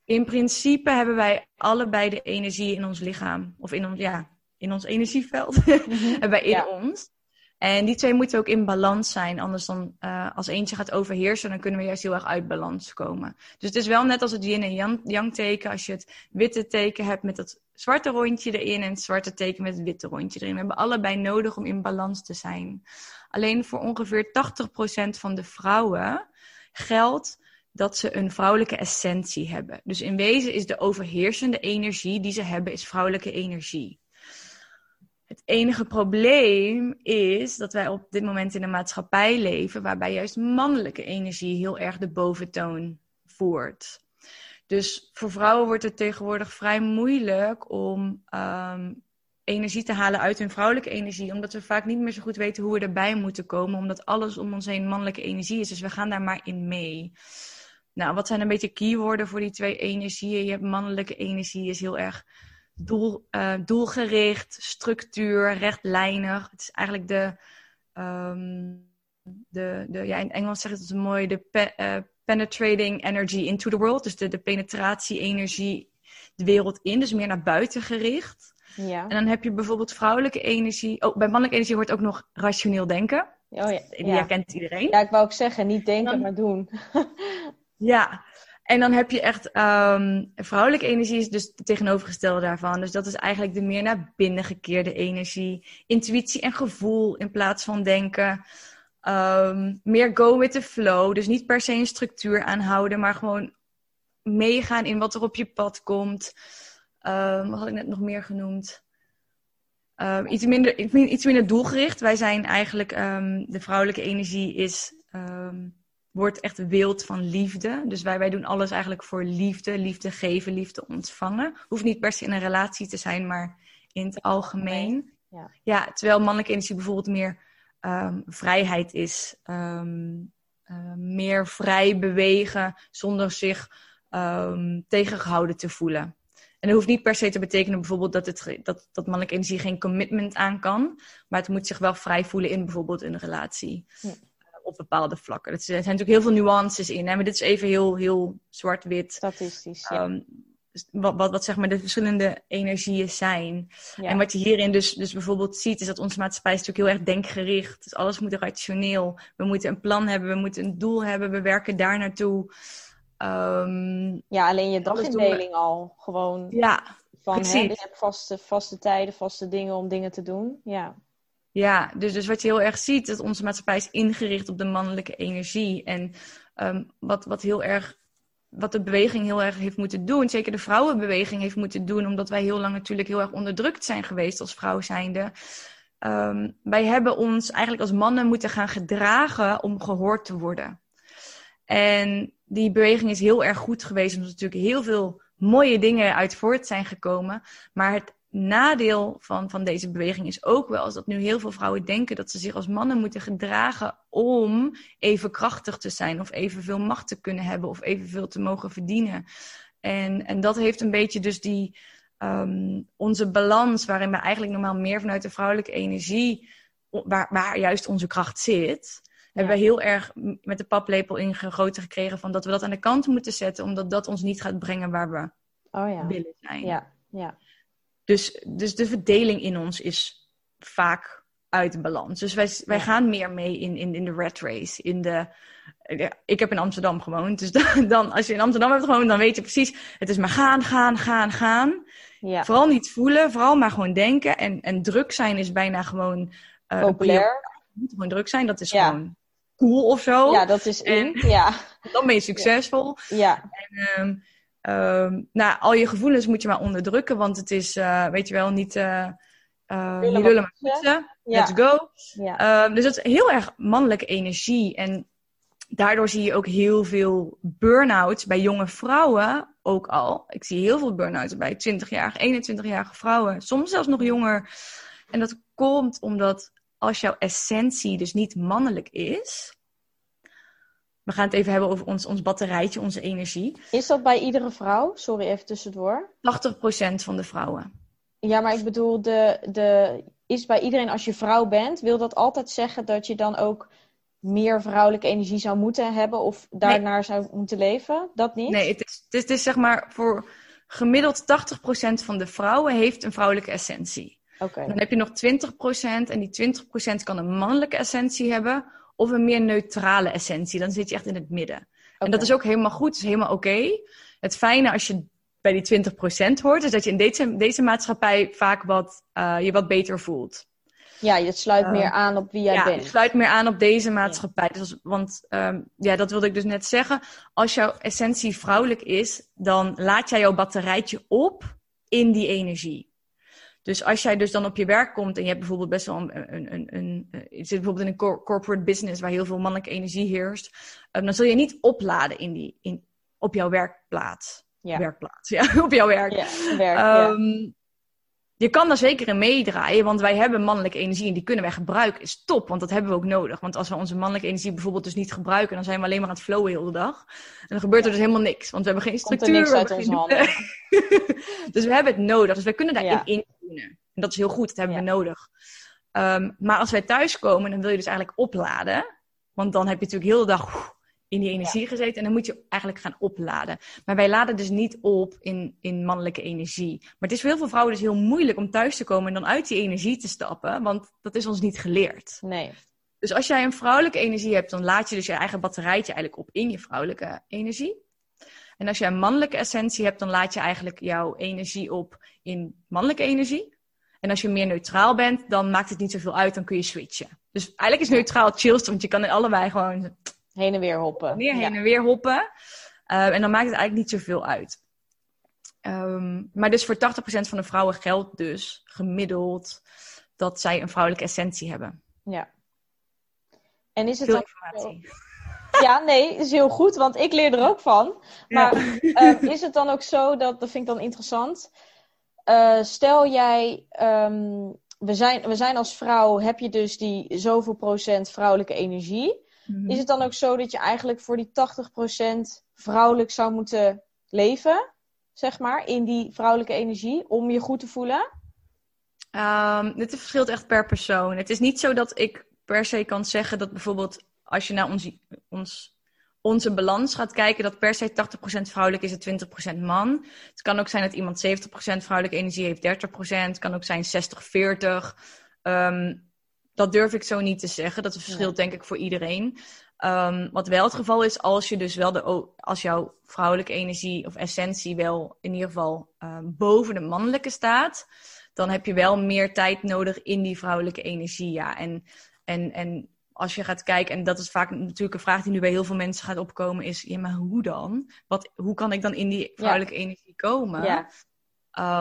in principe hebben wij allebei de energie in ons lichaam, of in ons, ja, in ons energieveld, [laughs] -hmm. hebben wij in ja. ons. En die twee moeten ook in balans zijn. Anders dan, uh, als eentje gaat overheersen, dan kunnen we juist heel erg uit balans komen. Dus het is wel net als het yin en yang teken. Als je het witte teken hebt met dat zwarte rondje erin en het zwarte teken met het witte rondje erin. We hebben allebei nodig om in balans te zijn. Alleen voor ongeveer 80% van de vrouwen geldt dat ze een vrouwelijke essentie hebben. Dus in wezen is de overheersende energie die ze hebben, is vrouwelijke energie. Het enige probleem is dat wij op dit moment in een maatschappij leven waarbij juist mannelijke energie heel erg de boventoon voert. Dus voor vrouwen wordt het tegenwoordig vrij moeilijk om um, energie te halen uit hun vrouwelijke energie, omdat we vaak niet meer zo goed weten hoe we erbij moeten komen, omdat alles om ons heen mannelijke energie is. Dus we gaan daar maar in mee. Nou, wat zijn een beetje keywoorden voor die twee energieën? Je hebt mannelijke energie, is heel erg doel, uh, doelgericht, structuur, rechtlijnig. Het is eigenlijk de, um, de, de ja, in Engels zeg het mooi, de pe, uh, penetrating energy into the world. Dus de, de penetratie-energie de wereld in, dus meer naar buiten gericht. Ja. En dan heb je bijvoorbeeld vrouwelijke energie. Oh, bij mannelijke energie hoort ook nog rationeel denken. Oh ja. Die herkent iedereen. Ja, ik wou ook zeggen, niet denken, dan... maar doen. [laughs] ja, en dan heb je echt um, vrouwelijke energie, is dus het tegenovergestelde daarvan. Dus dat is eigenlijk de meer naar binnen gekeerde energie. Intuïtie en gevoel in plaats van denken. Um, meer go with the flow. Dus niet per se een structuur aanhouden, maar gewoon meegaan in wat er op je pad komt. Um, wat had ik net nog meer genoemd? Iets, minder, iets minder doelgericht. Wij zijn eigenlijk, de vrouwelijke energie is, wordt echt wild van liefde. Dus wij, wij doen alles eigenlijk voor liefde. Liefde geven, liefde ontvangen. Hoeft niet per se in een relatie te zijn, maar in het algemeen. Ja, ja terwijl mannelijke energie bijvoorbeeld meer vrijheid is. meer vrij bewegen zonder zich tegengehouden te voelen. En dat hoeft niet per se te betekenen bijvoorbeeld dat, het, dat, dat mannelijke energie geen commitment aan kan. Maar het moet zich wel vrij voelen in bijvoorbeeld een relatie. Ja. Op bepaalde vlakken. Er zijn natuurlijk heel veel nuances in. Hè? Maar dit is even heel, heel zwart-wit. Statistisch, ja. Um, wat, wat, wat zeg maar de verschillende energieën zijn. En wat je hierin dus, dus bijvoorbeeld ziet, is dat onze maatschappij is natuurlijk heel erg denkgericht. Dus alles moet rationeel. We moeten een plan hebben, we moeten een doel hebben, we werken daar naartoe. Um, ja, alleen je dagindeling al gewoon. Ja, van, Hè, je hebt vaste, vaste tijden, vaste dingen om dingen te doen. Ja, ja dus, dus wat je heel erg ziet, dat onze maatschappij is ingericht op de mannelijke energie. En um, wat, wat heel erg wat de beweging heel erg heeft moeten doen, zeker de vrouwenbeweging heeft moeten doen, omdat wij heel lang natuurlijk heel erg onderdrukt zijn geweest als vrouw zijnde. Um, wij hebben ons eigenlijk als mannen moeten gaan gedragen om gehoord te worden. En die beweging is heel erg goed geweest, omdat natuurlijk heel veel mooie dingen uit voort zijn gekomen. Maar het nadeel van, van deze beweging is ook wel dat nu heel veel vrouwen denken dat ze zich als mannen moeten gedragen om even krachtig te zijn, of evenveel macht te kunnen hebben, of evenveel te mogen verdienen. En, en dat heeft een beetje dus die um, onze balans, waarin we eigenlijk normaal meer vanuit de vrouwelijke energie, waar, waar juist onze kracht zit, hebben we heel erg met de paplepel ingegoten gekregen van dat we dat aan de kant moeten zetten, omdat dat ons niet gaat brengen waar we oh, ja. willen zijn. Ja, ja. Dus, dus de verdeling in ons is vaak uit balans. Dus wij, wij gaan meer mee in, in, in de red race. In de, ik heb in Amsterdam gewoond. Dus [laughs] dan, als je in Amsterdam hebt gewoond, dan weet je precies. Het is maar gaan, gaan, gaan, gaan. Ja. Vooral niet voelen, vooral maar gewoon denken. En, en druk zijn is bijna gewoon. Uh, Populair. moet gewoon druk zijn. Dat is gewoon cool of zo. Ja, dat is in. ja. [laughs] Dan ben je succesvol. Ja. En, um, nou, al je gevoelens moet je maar onderdrukken, want het is, uh, weet je wel, niet, uh, uh, niet lullen maar. Ja. Let's go. Ja. Um, dus het is heel erg mannelijke energie. En daardoor zie je ook heel veel burn-outs bij jonge vrouwen ook al. Ik zie heel veel burn-outs bij 20-jarige, 21-jarige vrouwen, soms zelfs nog jonger. En dat komt omdat als jouw essentie dus niet mannelijk is. We gaan het even hebben over ons, ons batterijtje, onze energie. Is dat bij iedere vrouw? Sorry, even tussendoor. 80% van de vrouwen. Ja, maar ik bedoel, de, de, is bij iedereen als je vrouw bent, wil dat altijd zeggen dat je dan ook meer vrouwelijke energie zou moeten hebben of daarnaar zou moeten leven? Dat niet? Nee, het is, het is, het is zeg maar voor gemiddeld 80% van de vrouwen heeft een vrouwelijke essentie. Dan heb je nog 20% en die 20% kan een mannelijke essentie hebben of een meer neutrale essentie. Dan zit je echt in het midden. En dat is ook helemaal goed, is helemaal oké. Het fijne als je bij die 20% hoort, is dat je in deze, deze maatschappij vaak wat, uh, je wat beter voelt. Ja, je sluit uh, meer aan op wie jij ja, bent. Je sluit meer aan op deze maatschappij. Dus, want um, ja, dat wilde ik dus net zeggen. Als jouw essentie vrouwelijk is, dan laat jij jouw batterijtje op in die energie. Dus als jij dus dan op je werk komt en je hebt bijvoorbeeld best wel een, een, een, een je zit bijvoorbeeld in een corporate business waar heel veel mannelijke energie heerst, um, dan zul je niet opladen in die, in, op jouw werkplaats. Ja. Werkplaats, [laughs] ja, op jouw werk. Ja, werk um, Je kan daar zeker in meedraaien, want wij hebben mannelijke energie en die kunnen wij gebruiken. Is top, want dat hebben we ook nodig. Want als we onze mannelijke energie bijvoorbeeld dus niet gebruiken, dan zijn we alleen maar aan het flowen heel de dag. En dan gebeurt er dus helemaal niks, want we hebben geen structuur. Komt er niks uit onze handen. [laughs] dus we hebben het nodig, dus wij kunnen daarin in en dat is heel goed, dat hebben we nodig. Um, maar als wij thuiskomen, dan wil je dus eigenlijk opladen. Want dan heb je natuurlijk heel de dag in die energie gezeten. En dan moet je eigenlijk gaan opladen. Maar wij laden dus niet op in, in mannelijke energie. Maar het is voor heel veel vrouwen dus heel moeilijk om thuis te komen en dan uit die energie te stappen. Want dat is ons niet geleerd. Nee. Dus als jij een vrouwelijke energie hebt, dan laat je dus je eigen batterijtje eigenlijk op in je vrouwelijke energie. En als je een mannelijke essentie hebt, dan laat je eigenlijk jouw energie op in mannelijke energie. En als je meer neutraal bent, dan maakt het niet zoveel uit, dan kun je switchen. Dus eigenlijk is neutraal chillst, want je kan in allebei gewoon heen en weer hoppen. Meer heen en weer hoppen. Uh, en dan maakt het eigenlijk niet zoveel uit. Ehm, maar dus voor 80% van de vrouwen geldt dus gemiddeld dat zij een vrouwelijke essentie hebben. Ja. En is het Veel dan... informatie. Ja, nee, is heel goed, want ik leer er ook van. Maar eh, is het dan ook zo, dat, dat vind ik dan interessant. Eh, stel jij, ehm, we, zijn, we zijn als vrouw, heb je dus die zoveel procent vrouwelijke energie. Mhm. Is het dan ook zo dat je eigenlijk voor die 80% vrouwelijk zou moeten leven? Zeg maar, in die vrouwelijke energie, om je goed te voelen? Ehm, dit verschilt echt per persoon. Het is niet zo dat ik per se kan zeggen dat bijvoorbeeld als je naar ons, ons, onze balans gaat kijken, dat per se 80% vrouwelijk is en 20% man. Het kan ook zijn dat iemand 70% vrouwelijke energie heeft, 30%. Het kan ook zijn 60-40. Ehm, dat durf ik zo niet te zeggen. Dat verschilt denk ik voor iedereen. Ehm, wat wel het geval is, als je dus wel de, als jouw vrouwelijke energie of essentie wel in ieder geval ehm, boven de mannelijke staat, dan heb je wel meer tijd nodig in die vrouwelijke energie. Ja. En, en, en als je gaat kijken, en dat is vaak natuurlijk een vraag die nu bij heel veel mensen gaat opkomen, is: ja, maar hoe dan? Wat, hoe kan ik dan in die vrouwelijke energie komen? Ja.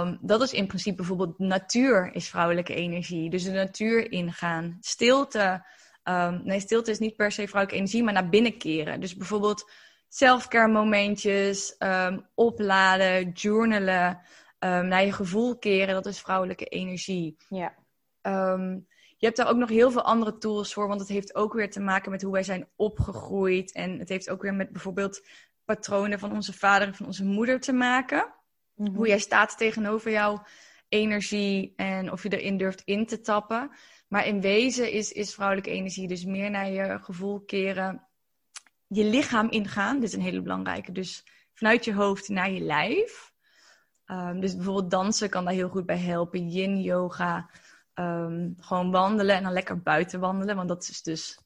Um, dat is in principe bijvoorbeeld natuur is vrouwelijke energie. Dus de natuur ingaan. Stilte. Um, nee, stilte is niet per se vrouwelijke energie, maar naar binnen keren. Dus bijvoorbeeld selfcare momentjes, um, opladen, journalen, naar je gevoel keren. Dat is vrouwelijke energie. Ja. Je hebt daar ook nog heel veel andere tools voor, want het heeft ook weer te maken met hoe wij zijn opgegroeid. En het heeft ook weer met bijvoorbeeld patronen van onze vader en van onze moeder te maken. Mhm. Hoe jij staat tegenover jouw energie en of je erin durft in te tappen. Maar in wezen is, is vrouwelijke energie dus meer naar je gevoel keren. Je lichaam ingaan, dit is een hele belangrijke. Dus vanuit je hoofd naar je lijf. Um, dus bijvoorbeeld dansen kan daar heel goed bij helpen. Yin yoga. Um, gewoon wandelen en dan lekker buiten wandelen. Want dat is dus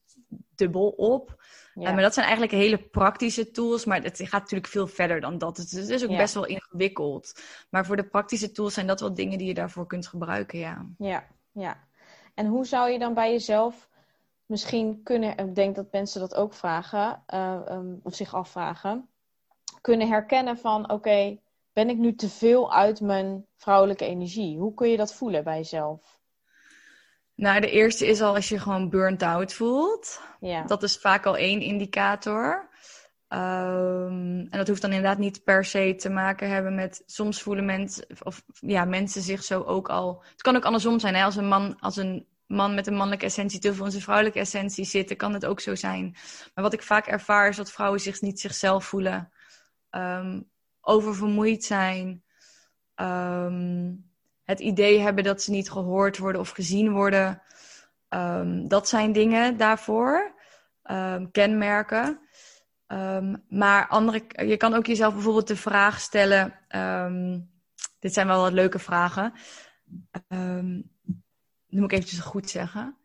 dubbel op. Ja. Uh, maar dat zijn eigenlijk hele praktische tools. Maar het gaat natuurlijk veel verder dan dat. Het is, het is ook Ja. best wel ingewikkeld. Maar voor de praktische tools zijn dat wel dingen die je daarvoor kunt gebruiken, ja. Ja, ja. En hoe zou je dan bij jezelf misschien kunnen, ik denk dat mensen dat ook vragen, uh, um, of zich afvragen, kunnen herkennen van, oké, ben ik nu te veel uit mijn vrouwelijke energie? Hoe kun je dat voelen bij jezelf? Nou, de eerste is al als je gewoon burnt out voelt. Ja. Dat is vaak al één indicator. Um, en dat hoeft dan inderdaad niet per se te maken hebben met. Soms voelen mensen, of ja, mensen zich zo ook al. Het kan ook andersom zijn. Hè? Als een man, als een man met een mannelijke essentie te veel in zijn vrouwelijke essentie zit, dan kan het ook zo zijn. Maar wat ik vaak ervaar is dat vrouwen zich niet zichzelf voelen, um, oververmoeid zijn, um, het idee hebben dat ze niet gehoord worden of gezien worden. Um, dat zijn dingen daarvoor, kenmerken. Um, maar andere, je kan ook jezelf bijvoorbeeld de vraag stellen. Dit zijn wel wat leuke vragen. Nu moet ik eventjes goed zeggen.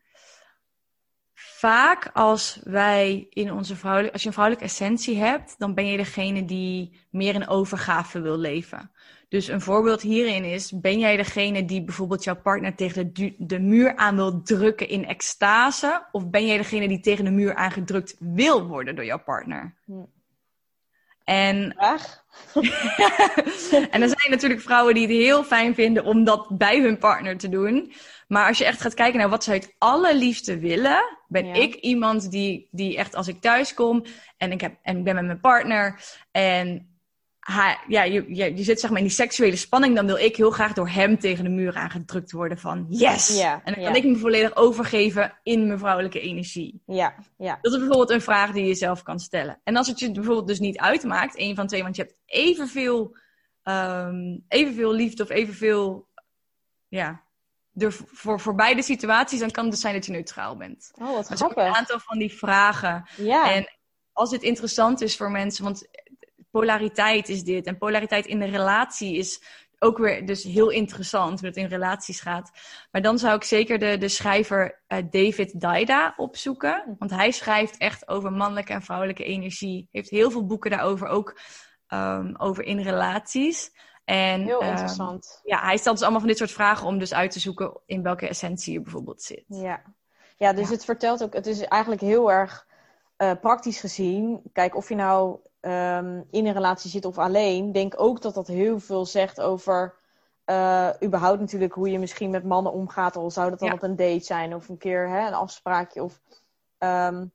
Vaak als wij in onze vrouwelijke, als je een vrouwelijke essentie hebt, dan ben je degene die meer in overgave wil leven. Dus een voorbeeld hierin is, ben jij degene die bijvoorbeeld jouw partner tegen de, de muur aan wil drukken in extase? Of ben jij degene die tegen de muur aangedrukt wil worden door jouw partner? Hm. En, Vraag? [laughs] en er zijn natuurlijk vrouwen die het heel fijn vinden om dat bij hun partner te doen. Maar als je echt gaat kijken naar wat ze het allerliefste willen, ben Ja. ik iemand die, die echt als ik thuis kom en ik, heb, en ik ben met mijn partner en ja, je, je, je zit zeg maar in die seksuele spanning, dan wil ik heel graag door hem tegen de muur aangedrukt worden van yes! En dan kan ik me volledig overgeven in mijn vrouwelijke energie. Ja, ja. Dat is bijvoorbeeld een vraag die je zelf kan stellen. En als het je bijvoorbeeld dus niet uitmaakt, één van twee, want je hebt evenveel, um, evenveel liefde of evenveel, ja, er voor, voor beide situaties, dan kan het dus zijn dat je neutraal bent. Oh, wat ook een grappig. aantal van die vragen. Ja, En als het interessant is voor mensen, want polariteit is dit. En polariteit in de relatie is ook weer dus heel interessant, hoe het in relaties gaat. Maar dan zou ik zeker de, de schrijver uh, David Daida opzoeken. Want hij schrijft echt over mannelijke en vrouwelijke energie. Heeft heel veel boeken daarover, ook um, over in relaties. En, heel um, interessant. ja, hij stelt dus allemaal van dit soort vragen om dus uit te zoeken in welke essentie je bijvoorbeeld zit. Ja, ja dus Ja. het vertelt ook, het is eigenlijk heel erg uh, praktisch gezien. Kijk, of je nou ehm, in een relatie zit of alleen, denk ook dat dat heel veel zegt over uh, überhaupt natuurlijk hoe je misschien met mannen omgaat. Al zou dat dan op een date zijn of een keer hè, een afspraakje. Of, um,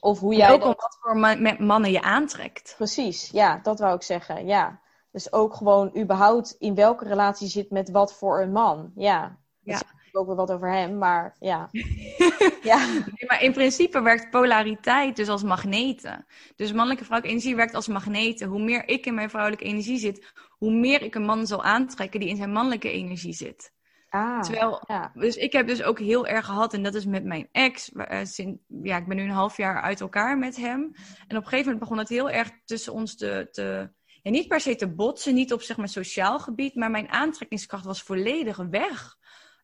of hoe jij. ook wat voor mannen je aantrekt. Precies, ja, dat wou ik zeggen. Ja. Dus ook gewoon überhaupt in welke relatie zit met wat voor een man. Ja. ja ook wel wat over hem, maar ja. [laughs] ja. Nee, maar in principe werkt polariteit dus als magneten. Dus mannelijke vrouwelijke energie werkt als magneten. Hoe meer ik in mijn vrouwelijke energie zit, hoe meer ik een man zal aantrekken die in zijn mannelijke energie zit. Ah, Terwijl, ja. dus ik heb dus ook heel erg gehad, en dat is met mijn ex. Uh, sinds, ja, ik ben nu een half jaar uit elkaar met hem. En op een gegeven moment begon het heel erg tussen ons te, te ja, niet per se te botsen, niet op zeg maar sociaal gebied, maar mijn aantrekkingskracht was volledig weg.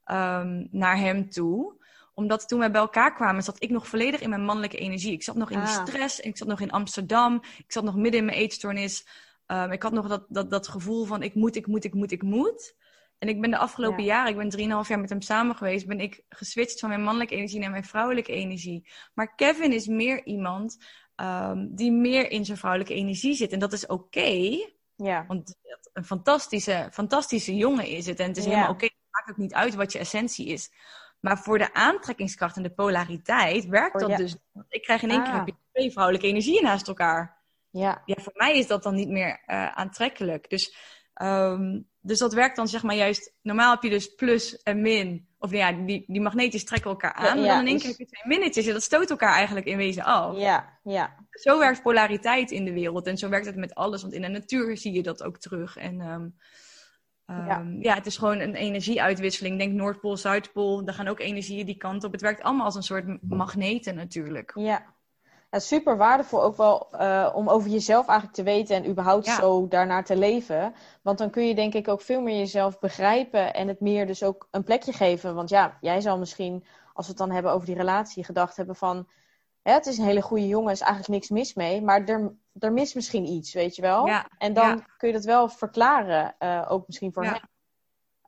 Ehm, naar hem toe omdat toen wij bij elkaar kwamen, zat ik nog volledig in mijn mannelijke energie. Ik zat nog in die ah. stress. Ik zat nog in Amsterdam. Ik zat nog midden in mijn eetstoornis. Um, ik had nog dat, dat, dat gevoel van ik moet, ik moet, ik moet, ik moet. En ik ben de afgelopen jaren, ik ben drieënhalf jaar met hem samen geweest, ben ik geswitcht van mijn mannelijke energie naar mijn vrouwelijke energie. Maar Kevin is meer iemand um, die meer in zijn vrouwelijke energie zit. En dat is oké. ja. Want een fantastische, fantastische jongen is het. En het is helemaal oké maakt ook niet uit wat je essentie is. Maar voor de aantrekkingskracht en de polariteit werkt oh, dat dus. Ik krijg in één keer ah. twee vrouwelijke energieën naast elkaar. Ja. ja, voor mij is dat dan niet meer uh, aantrekkelijk. Dus, um, dus dat werkt dan zeg maar juist. Normaal heb je dus plus en min. Of ja, die, die magnetjes trekken elkaar aan. Ja, maar dan in één dus... keer heb je twee minnetjes. En dat stoot elkaar eigenlijk in wezen af. Ja, ja. Zo werkt polariteit in de wereld. En zo werkt het met alles. Want in de natuur zie je dat ook terug. En um, ja. Ehm, ja. het is gewoon een energieuitwisseling. Denk Noordpool, Zuidpool, daar gaan ook energieën die kant op. Het werkt allemaal als een soort magneten natuurlijk. Ja, ja super waardevol ook wel uh, om over jezelf eigenlijk te weten en überhaupt zo daarnaar te leven. Want dan kun je denk ik ook veel meer jezelf begrijpen en het meer dus ook een plekje geven. Want ja, jij zal misschien, als we het dan hebben over die relatie, gedacht hebben van het is een hele goede jongen, is eigenlijk niks mis mee. Maar er, er mist misschien iets, weet je wel. Ja, en dan kun je dat wel verklaren, uh, ook misschien voor ja. hem.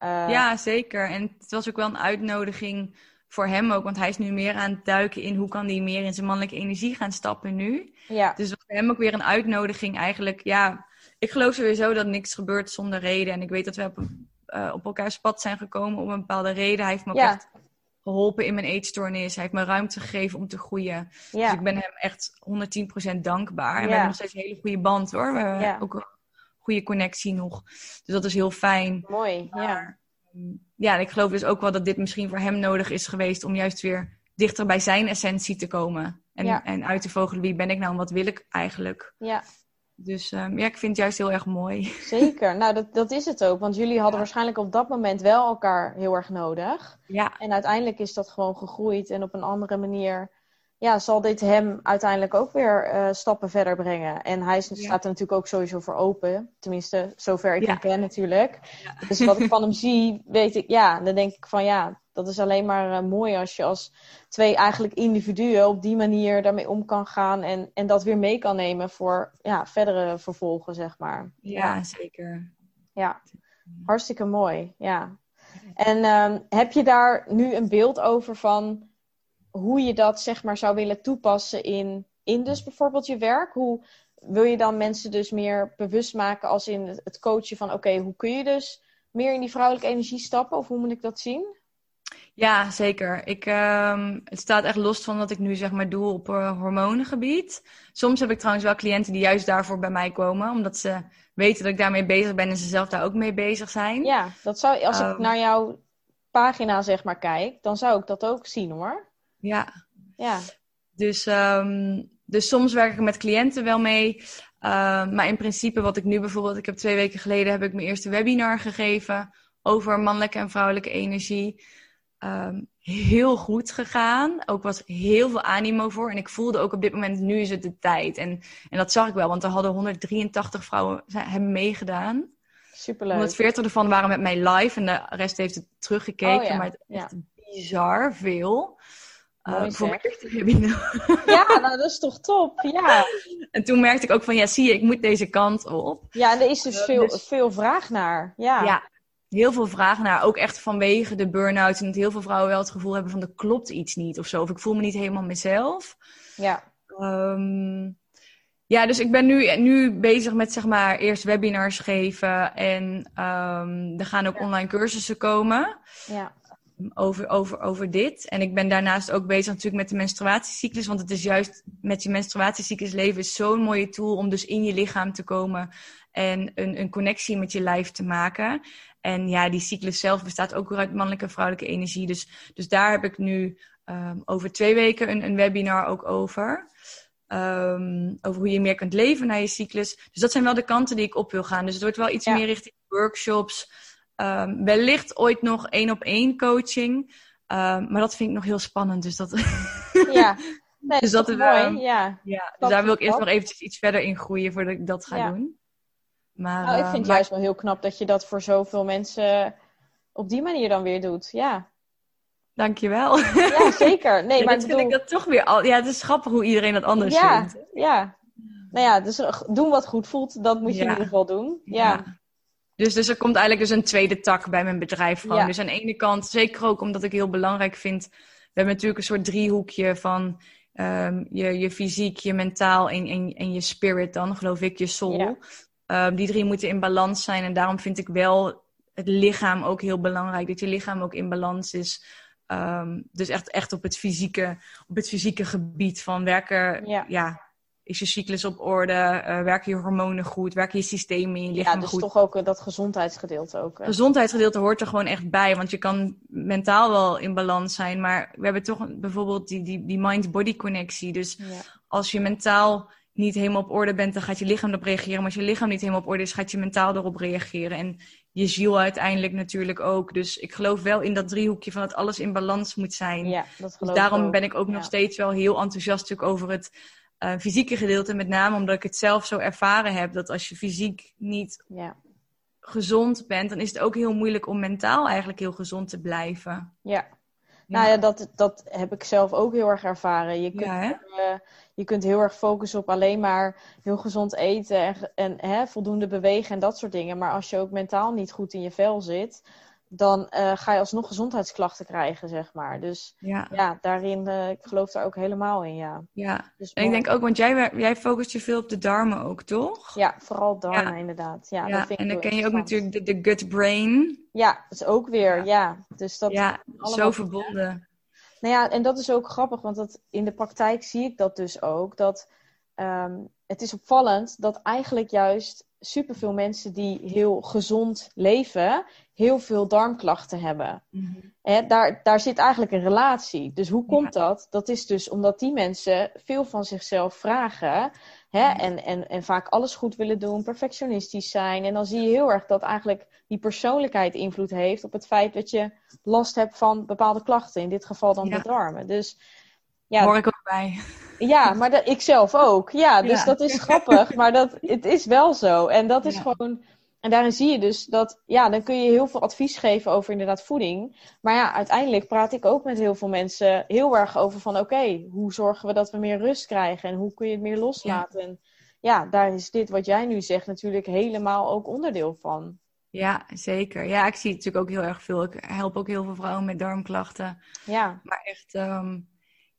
Uh, ja, zeker. En het was ook wel een uitnodiging voor hem ook. Want hij is nu meer aan het duiken in hoe kan hij meer in zijn mannelijke energie gaan stappen nu. Ja. Dus voor hem ook weer een uitnodiging eigenlijk. Ja, ik geloof sowieso dat niks gebeurt zonder reden. En ik weet dat we op, uh, op elkaars pad zijn gekomen om een bepaalde reden. Hij heeft me ook echt geholpen in mijn eetstoornis. Hij heeft me ruimte gegeven om te groeien. Dus ik ben hem echt 110% dankbaar. En we hebben nog steeds een hele goede band hoor. We hebben ook een goede connectie nog. Dus dat is heel fijn. Mooi, ja. Mm, ja, en ik geloof dus ook wel dat dit misschien voor hem nodig is geweest om juist weer dichter bij zijn essentie te komen. En, en uit te vogelen wie ben ik nou en wat wil ik eigenlijk. Ja. Dus um, ja, ik vind het juist heel erg mooi. Zeker, nou dat, dat is het ook. Want jullie hadden waarschijnlijk op dat moment wel elkaar heel erg nodig. Ja. En uiteindelijk is dat gewoon gegroeid en op een andere manier ja, zal dit hem uiteindelijk ook weer uh, stappen verder brengen. En hij staat er natuurlijk ook sowieso voor open. Tenminste, zover ik hem ken natuurlijk. Dus wat ik van hem [laughs] zie, weet ik, ja, dan denk ik van ja, dat is alleen maar uh, mooi als je als twee eigenlijk individuen op die manier daarmee om kan gaan en, en dat weer mee kan nemen voor ja, verdere vervolgen, zeg maar. Ja, zeker. Ja, hartstikke mooi. Ja. En um, heb je daar nu een beeld over van hoe je dat zeg maar zou willen toepassen in, in dus bijvoorbeeld je werk? Hoe wil je dan mensen dus meer bewust maken als in het coachen van oké, hoe kun je dus meer in die vrouwelijke energie stappen? Of hoe moet ik dat zien? Ja, zeker. Ik, um, het staat echt los van wat ik nu zeg maar doe op uh, hormonengebied. Soms heb ik trouwens wel cliënten die juist daarvoor bij mij komen, omdat ze weten dat ik daarmee bezig ben en ze zelf daar ook mee bezig zijn. Ja, dat zou, als ik ehm. naar jouw pagina zeg maar kijk, dan zou ik dat ook zien hoor. Ja. ja. Dus, um, dus soms werk ik met cliënten wel mee. Uh, maar in principe wat ik nu bijvoorbeeld, ik heb twee weken geleden heb ik mijn eerste webinar gegeven over mannelijke en vrouwelijke energie. Um, heel goed gegaan. Ook was heel veel animo voor. En ik voelde ook op dit moment, nu is het de tijd. En, en dat zag ik wel, want er hadden 183 vrouwen hebben meegedaan. Superleuk. 140 ervan waren met mij live en de rest heeft het teruggekeken. Oh, ja. Maar het is bizar veel. Uh, voor mijn eerste webinar. Ja, nou, dat is toch top. Ja. En toen merkte ik ook van, ja, zie je, ik moet deze kant op. Ja, en er is dus, uh, veel, dus... veel vraag naar. Ja. ja, heel veel vraag naar. Ook echt vanwege de burn-out. En dat heel veel vrouwen wel het gevoel hebben van, er klopt iets niet of zo. Of ik voel me niet helemaal mezelf. Ja. Um, Ja, dus ik ben nu, nu bezig met zeg maar eerst webinars geven en um, er gaan ook online cursussen komen. Ja. Over, over, over dit. En ik ben daarnaast ook bezig natuurlijk met de menstruatiecyclus. Want het is juist met je menstruatiecyclus leven is zo'n mooie tool om dus in je lichaam te komen en een, een connectie met je lijf te maken. En ja, die cyclus zelf bestaat ook weer uit mannelijke en vrouwelijke energie. Dus, dus daar heb ik nu um, over twee weken een, een webinar ook over. Um, over hoe je meer kunt leven naar je cyclus. Dus dat zijn wel de kanten die ik op wil gaan. Dus het wordt wel iets meer richting workshops. Um, wellicht ooit nog één op één coaching. maar dat vind ik nog heel spannend. Dus dat. [laughs] Ja, nee, dus dat is mooi. Ja, ja dus daar wil ik eerst nog eventjes iets verder in groeien voordat ik dat ga doen. Maar, nou, ik vind het maar... juist wel heel knap dat je dat voor zoveel mensen op die manier dan weer doet. Ja. Dankjewel. Ja, [laughs] zeker. Nee, maar dat vind ik dat toch weer al. Ja, het is grappig hoe iedereen dat anders ja, vindt. Ja. Nou ja, dus doen wat goed voelt, dat moet je in ieder geval doen. Ja. Dus, dus er komt eigenlijk dus een tweede tak bij mijn bedrijf gewoon. Dus aan de ene kant, zeker ook omdat ik heel belangrijk vind. We hebben natuurlijk een soort driehoekje van um, je, je fysiek, je mentaal en, en, en je spirit dan, geloof ik, je soul. Um, die drie moeten in balans zijn. En daarom vind ik wel het lichaam ook heel belangrijk. Dat je lichaam ook in balans is. Um, dus echt, echt op, het fysieke, op het fysieke gebied van werken. Ja. is je cyclus op orde? Uh, werken je hormonen goed? Werken je systemen in je lichaam goed? Ja, dus toch ook uh, dat gezondheidsgedeelte ook. Gezondheidsgedeelte hoort er gewoon echt bij. Want je kan mentaal wel in balans zijn. Maar we hebben toch bijvoorbeeld die, die, die mind-body connectie. Dus ja. als je mentaal niet helemaal op orde bent, dan gaat je lichaam erop reageren. Maar als je lichaam niet helemaal op orde is, gaat je mentaal erop reageren. En je ziel uiteindelijk natuurlijk ook. Dus ik geloof wel in dat driehoekje van dat alles in balans moet zijn. Ja, dat dus daarom ben ik ook nog steeds wel heel enthousiast over het uh, fysieke gedeelte. Met name omdat ik het zelf zo ervaren heb. Dat als je fysiek niet ja. gezond bent, dan is het ook heel moeilijk om mentaal eigenlijk heel gezond te blijven. Ja, nou ja, dat, dat heb ik zelf ook heel erg ervaren. Je kunt, ja, uh, je kunt heel erg focussen op alleen maar heel gezond eten en, en hè, voldoende bewegen en dat soort dingen. Maar als je ook mentaal niet goed in je vel zit, dan uh, ga je alsnog gezondheidsklachten krijgen, zeg maar. Dus ja, ja daarin, uh, ik geloof daar ook helemaal in, ja. Ja, dus en ik denk ook, want jij, jij focust je veel op de darmen ook, toch? Ja, vooral darmen inderdaad. Ja, ja. en dan ken je ook natuurlijk de, de gut-brain. Ja, dat is ook weer, ja. Dus dat ja, zo verbonden. Nou ja, en dat is ook grappig, want dat, in de praktijk zie ik dat dus ook. Dat um, het is opvallend dat eigenlijk juist superveel mensen die heel gezond leven, heel veel darmklachten hebben. Mm daar, daar zit eigenlijk een relatie. Dus hoe komt dat? Dat is dus omdat die mensen veel van zichzelf vragen. Hè? En, en, en vaak alles goed willen doen, perfectionistisch zijn. En dan zie je heel erg dat eigenlijk die persoonlijkheid invloed heeft op het feit dat je last hebt van bepaalde klachten. In dit geval dan de darmen. Dus ja, hoor ik ook bij. Ja, maar dat, ik zelf ook. Ja, dus dat is grappig. Maar dat, het is wel zo. En dat is gewoon. En daarin zie je dus dat, ja, dan kun je heel veel advies geven over inderdaad voeding. Maar ja, uiteindelijk praat ik ook met heel veel mensen heel erg over van, oké, hoe zorgen we dat we meer rust krijgen en hoe kun je het meer loslaten? Ja. En ja, daar is dit wat jij nu zegt natuurlijk helemaal ook onderdeel van. Ja, zeker. Ja, ik zie het natuurlijk ook heel erg veel. Ik help ook heel veel vrouwen met darmklachten. Ja. Maar echt, um,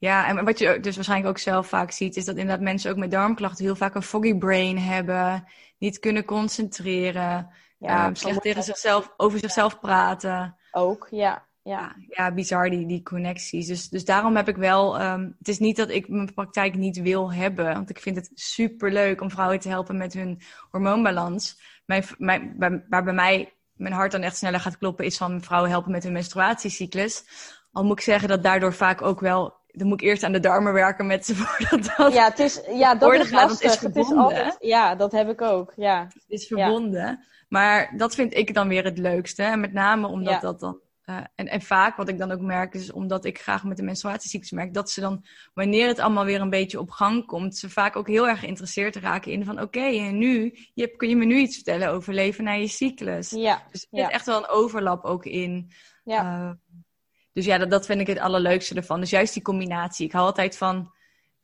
ja, en wat je dus waarschijnlijk ook zelf vaak ziet, is dat inderdaad mensen ook met darmklachten heel vaak een foggy brain hebben, niet kunnen concentreren, ja, um, slecht tegen zichzelf, over zichzelf praten. Ook, ja. Ja, ja, bizar die, die connecties. Dus, dus daarom heb ik wel. Um, het is niet dat ik mijn praktijk niet wil hebben. Want ik vind het super leuk om vrouwen te helpen met hun hormoonbalans. Mijn, mijn, waar bij mij mijn hart dan echt sneller gaat kloppen, is van vrouwen helpen met hun menstruatiecyclus. Al moet ik zeggen dat daardoor vaak ook wel dan moet ik eerst aan de darmen werken met ze [laughs] voordat dat Ja, het is, ja dat is lastig. Het is, verbonden. het is altijd, ja, dat heb ik ook. Ja. Het is verbonden. Maar dat vind ik dan weer het leukste. En met name omdat ja. dat dan... Uh, en, en vaak wat ik dan ook merk, is omdat ik graag met de menstruatieziektes merk, dat ze dan, wanneer het allemaal weer een beetje op gang komt, ze vaak ook heel erg geïnteresseerd raken in van oké, okay, en nu, je, kun je me nu iets vertellen over leven na je cyclus? Ja. Dus er zit echt wel een overlap ook in. Ja. Uh, dus ja, dat, dat vind ik het allerleukste ervan. Dus juist die combinatie. Ik hou altijd van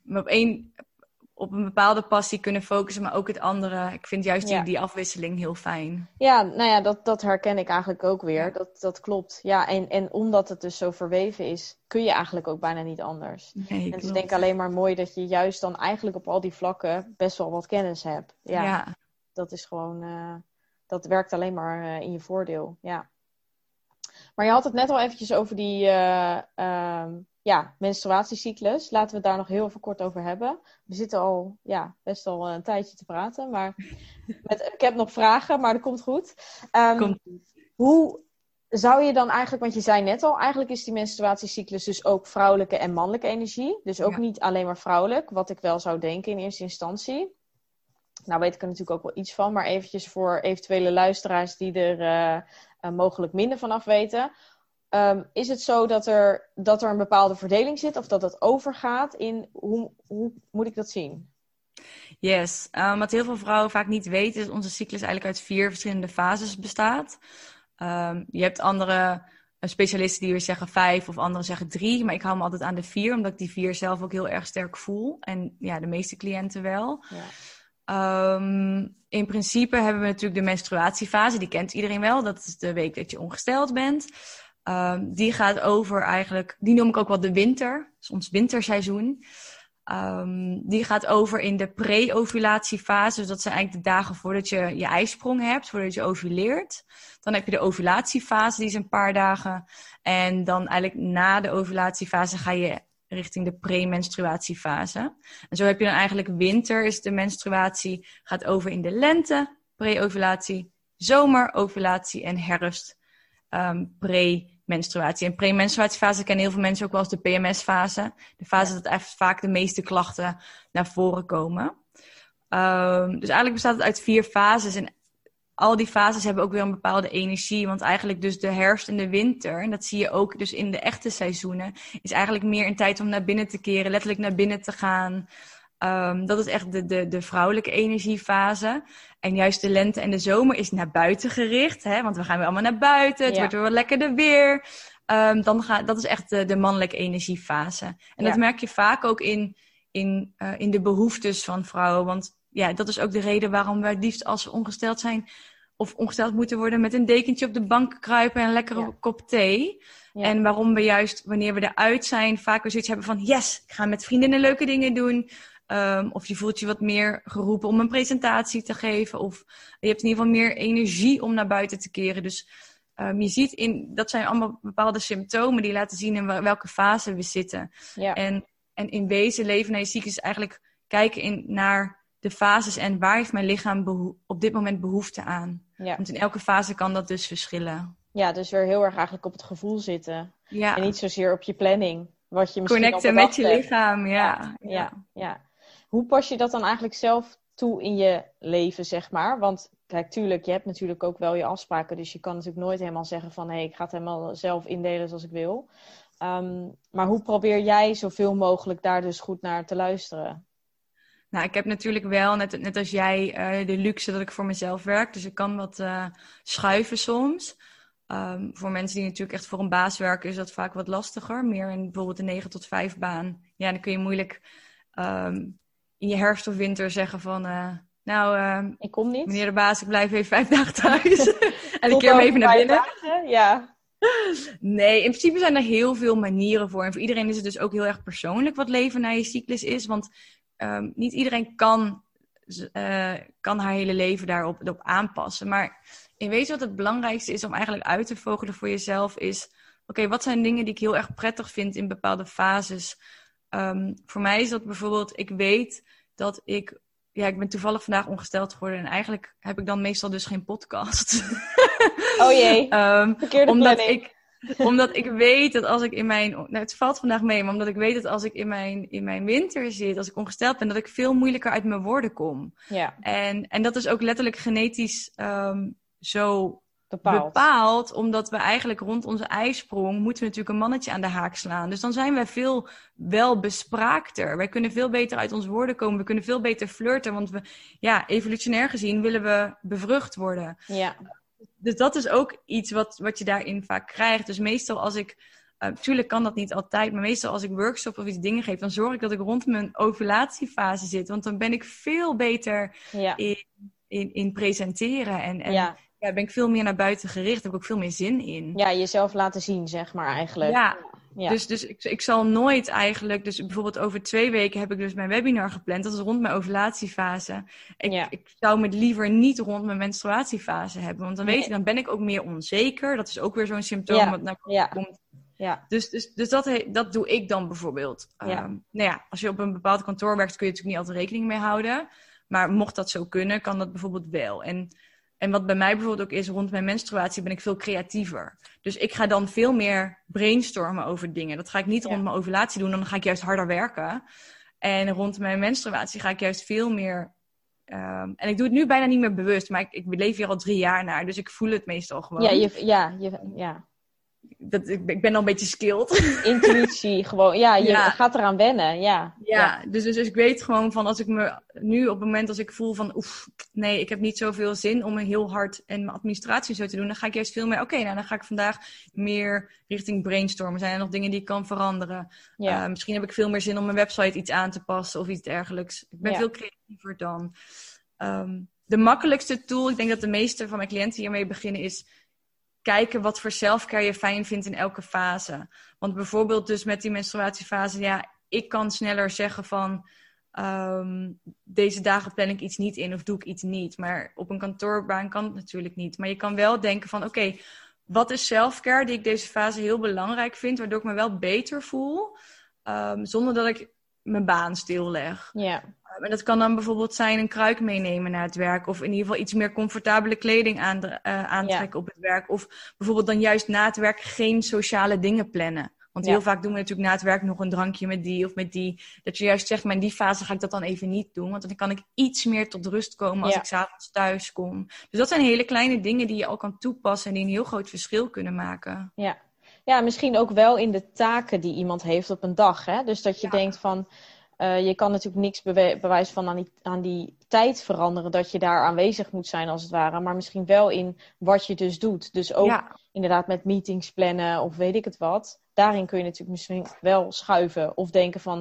op één, op een bepaalde passie kunnen focussen, maar ook het andere. Ik vind juist die, die afwisseling heel fijn. Ja, nou ja, dat, dat herken ik eigenlijk ook weer. Dat, dat klopt. Ja, en, en omdat het dus zo verweven is, kun je eigenlijk ook bijna niet anders. Nee, en het is denk ik alleen maar mooi dat je juist dan eigenlijk op al die vlakken best wel wat kennis hebt. Ja, dat is gewoon, uh, dat werkt alleen maar uh, in je voordeel. Ja. Maar je had het net al eventjes over die uh, ja, menstruatiecyclus. Laten we het daar nog heel even kort over hebben. We zitten al ja, best al een tijdje te praten. Maar met, ik heb nog vragen, maar dat komt goed. Um, Hoe zou je dan eigenlijk, want je zei net al, eigenlijk is die menstruatiecyclus dus ook vrouwelijke en mannelijke energie. Dus ook niet alleen maar vrouwelijk, wat ik wel zou denken in eerste instantie. Nou weet ik er natuurlijk ook wel iets van, maar eventjes voor eventuele luisteraars die er uh, mogelijk minder van af weten. Um, is het zo dat er, dat er een bepaalde verdeling zit of dat het overgaat in hoe, hoe moet ik dat zien? Yes, um, wat heel veel vrouwen vaak niet weten is dat onze cyclus eigenlijk uit vier verschillende fases bestaat. Um, je hebt andere uh, specialisten die weer zeggen vijf of anderen zeggen drie, maar ik hou me altijd aan de vier omdat ik die vier zelf ook heel erg sterk voel en ja, de meeste cliënten wel. Ja. Um, in principe hebben we natuurlijk de menstruatiefase, die kent iedereen wel. Dat is de week dat je ongesteld bent. Um, die gaat over eigenlijk, die noem ik ook wel de winter, ons winterseizoen. Um, die gaat over in de pre-ovulatiefase. Dus dat zijn eigenlijk de dagen voordat je je ijsprong hebt, voordat je ovuleert. Dan heb je de ovulatiefase, die is een paar dagen. En dan eigenlijk na de ovulatiefase ga je richting de premenstruatiefase. En zo heb je dan eigenlijk winter, is de menstruatie, gaat over in de lente, pre-ovulatie, zomer, ovulatie en herfst, um, pre menstruatie. En premenstruatiefase kennen heel veel mensen ook wel als de PMS-fase. De fase dat echt vaak de meeste klachten naar voren komen. Um, dus eigenlijk bestaat het uit vier fases. En al die fases hebben ook weer een bepaalde energie. Want eigenlijk dus de herfst en de winter, en dat zie je ook dus in de echte seizoenen, is eigenlijk meer een tijd om naar binnen te keren, letterlijk naar binnen te gaan. Um, dat is echt de, de, de vrouwelijke energiefase. En juist de lente en de zomer is naar buiten gericht. Hè? Want we gaan weer allemaal naar buiten. Het wordt weer wat lekkerder weer. Um, dan gaat, dat is echt de, de mannelijke energiefase. En dat merk je vaak ook in, in, uh, in de behoeftes van vrouwen. Want ja, dat is ook de reden waarom wij het liefst als ze ongesteld zijn... of ongesteld moeten worden met een dekentje op de bank kruipen en een lekkere ja. kop thee. Ja. En waarom we juist, wanneer we eruit zijn, vaak weer zoiets hebben van... yes, ik ga met vriendinnen leuke dingen doen... Um, of je voelt je wat meer geroepen om een presentatie te geven. Of je hebt in ieder geval meer energie om naar buiten te keren. Dus um, je ziet in, dat zijn allemaal bepaalde symptomen die laten zien in welke fase we zitten. Ja. En, en in wezen leven naar je ziek is eigenlijk kijken in, naar de fases en waar heeft mijn lichaam op dit moment behoefte aan. Ja. Want in elke fase kan dat dus verschillen. Ja, dus weer heel erg eigenlijk op het gevoel zitten. Ja. En niet zozeer op je planning. Wat je misschien Connecten met je lichaam, ja. ja. ja. ja. Hoe pas je dat dan eigenlijk zelf toe in je leven, zeg maar? Want kijk, tuurlijk, je hebt natuurlijk ook wel je afspraken. Dus je kan natuurlijk nooit helemaal zeggen van... hé, hey, ik ga het helemaal zelf indelen zoals ik wil. Um, maar hoe probeer jij zoveel mogelijk daar dus goed naar te luisteren? Nou, ik heb natuurlijk wel, net, net als jij, uh, de luxe dat ik voor mezelf werk. Dus ik kan wat uh, schuiven soms. Um, voor mensen die natuurlijk echt voor een baas werken, is dat vaak wat lastiger. Meer in bijvoorbeeld een 9 tot 5 baan. Ja, dan kun je moeilijk um, in je herfst of winter zeggen van... Uh, nou, uh, ik kom niet. Meneer de baas, ik blijf even vijf dagen thuis. [laughs] [laughs] en ik keer hem even naar binnen. Dagen, ja. Nee, in principe zijn er heel veel manieren voor. En voor iedereen is het dus ook heel erg persoonlijk wat leven na je cyclus is. Want um, niet iedereen kan, uh, kan haar hele leven daarop op aanpassen. Maar in wezen wat het belangrijkste is om eigenlijk uit te vogelen voor jezelf is... Oké, okay, wat zijn dingen die ik heel erg prettig vind in bepaalde fases... Um, voor mij is dat bijvoorbeeld, ik weet dat ik, ja, ik ben toevallig vandaag ongesteld geworden en eigenlijk heb ik dan meestal dus geen podcast. Oh jee, [laughs] um, omdat ik, omdat ik weet dat als ik in mijn, nou het valt vandaag mee, maar omdat ik weet dat als ik in mijn, in mijn winter zit, als ik ongesteld ben, dat ik veel moeilijker uit mijn woorden kom. Ja. En, en dat is ook letterlijk genetisch um, zo bepaald. bepaald. Omdat we eigenlijk rond onze ijsprong moeten we natuurlijk een mannetje aan de haak slaan. Dus dan zijn wij veel wel bespraakter. Wij kunnen veel beter uit ons woorden komen. We kunnen veel beter flirten. Want we, ja, evolutionair gezien willen we bevrucht worden. Ja. Dus dat is ook iets wat, wat je daarin vaak krijgt. Dus meestal als ik Natuurlijk kan dat niet altijd, maar meestal als ik workshop of iets dingen geef, dan zorg ik dat ik rond mijn ovulatiefase zit. Want dan ben ik veel beter in, in, in presenteren en, en ja ja, ben ik veel meer naar buiten gericht. Heb ik ook veel meer zin in. Ja, jezelf laten zien, zeg maar eigenlijk. Ja, ja. dus, dus ik, ik zal nooit eigenlijk... Dus bijvoorbeeld over twee weken heb ik dus mijn webinar gepland. Dat is rond mijn ovulatiefase. Ik, ja. ik zou het liever niet rond mijn menstruatiefase hebben. Want dan weet ik, dan ben ik ook meer onzeker. Dat is ook weer zo'n symptoom ja. wat naar ja. komt. Ja. Dus, dus, dus dat, dat doe ik dan bijvoorbeeld. Ja. Um, nou ja, als je op een bepaald kantoor werkt, kun je natuurlijk niet altijd rekening mee houden. Maar mocht dat zo kunnen, kan dat bijvoorbeeld wel. En en wat bij mij bijvoorbeeld ook is, rond mijn menstruatie ben ik veel creatiever. Dus ik ga dan veel meer brainstormen over dingen. Dat ga ik niet rond mijn ovulatie doen, dan ga ik juist harder werken. En rond mijn menstruatie ga ik juist veel meer. Um, en ik doe het nu bijna niet meer bewust, maar ik, ik leef hier al drie jaar naar, dus ik voel het meestal gewoon. Ja, je, ja, je, ja dat, ik, ik ben al een beetje skilled. [laughs] Intuïtie, gewoon. Ja, je gaat eraan wennen. Ja, ja, Dus, dus, dus ik weet gewoon van als ik me nu op het moment als ik voel van oef, nee, ik heb niet zoveel zin om heel hard en mijn administratie zo te doen, dan ga ik juist veel meer, oké, nou dan ga ik vandaag meer richting brainstormen. Zijn er nog dingen die ik kan veranderen? Ja. Uh, misschien heb ik veel meer zin om mijn website iets aan te passen of iets dergelijks. Ik ben veel creatiever dan. Um, de makkelijkste tool, ik denk dat de meeste van mijn cliënten hiermee beginnen, is kijken wat voor selfcare je fijn vindt in elke fase. Want bijvoorbeeld dus met die menstruatiefase, ja, ik kan sneller zeggen van ehm, deze dagen plan ik iets niet in of doe ik iets niet. Maar op een kantoorbaan kan het natuurlijk niet. Maar je kan wel denken van oké, wat is selfcare die ik deze fase heel belangrijk vind, waardoor ik me wel beter voel, um, zonder dat ik mijn baan stilleg. Ja. En dat kan dan bijvoorbeeld zijn een kruik meenemen naar het werk. Of in ieder geval iets meer comfortabele kleding aan, uh, aantrekken op het werk. Of bijvoorbeeld dan juist na het werk geen sociale dingen plannen. Want heel vaak doen we natuurlijk na het werk nog een drankje met die of met die. Dat je juist zegt, maar in die fase ga ik dat dan even niet doen. Want dan kan ik iets meer tot rust komen als ik s'avonds thuis kom. Dus dat zijn hele kleine dingen die je al kan toepassen en die een heel groot verschil kunnen maken. Ja, ja misschien ook wel in de taken die iemand heeft op een dag. Hè? Dus dat je denkt van uh, je kan natuurlijk niks bewijs van aan die, aan die tijd veranderen dat je daar aanwezig moet zijn als het ware, maar misschien wel in wat je dus doet. Dus ook inderdaad met meetings plannen of weet ik het wat. Daarin kun je natuurlijk misschien wel schuiven of denken van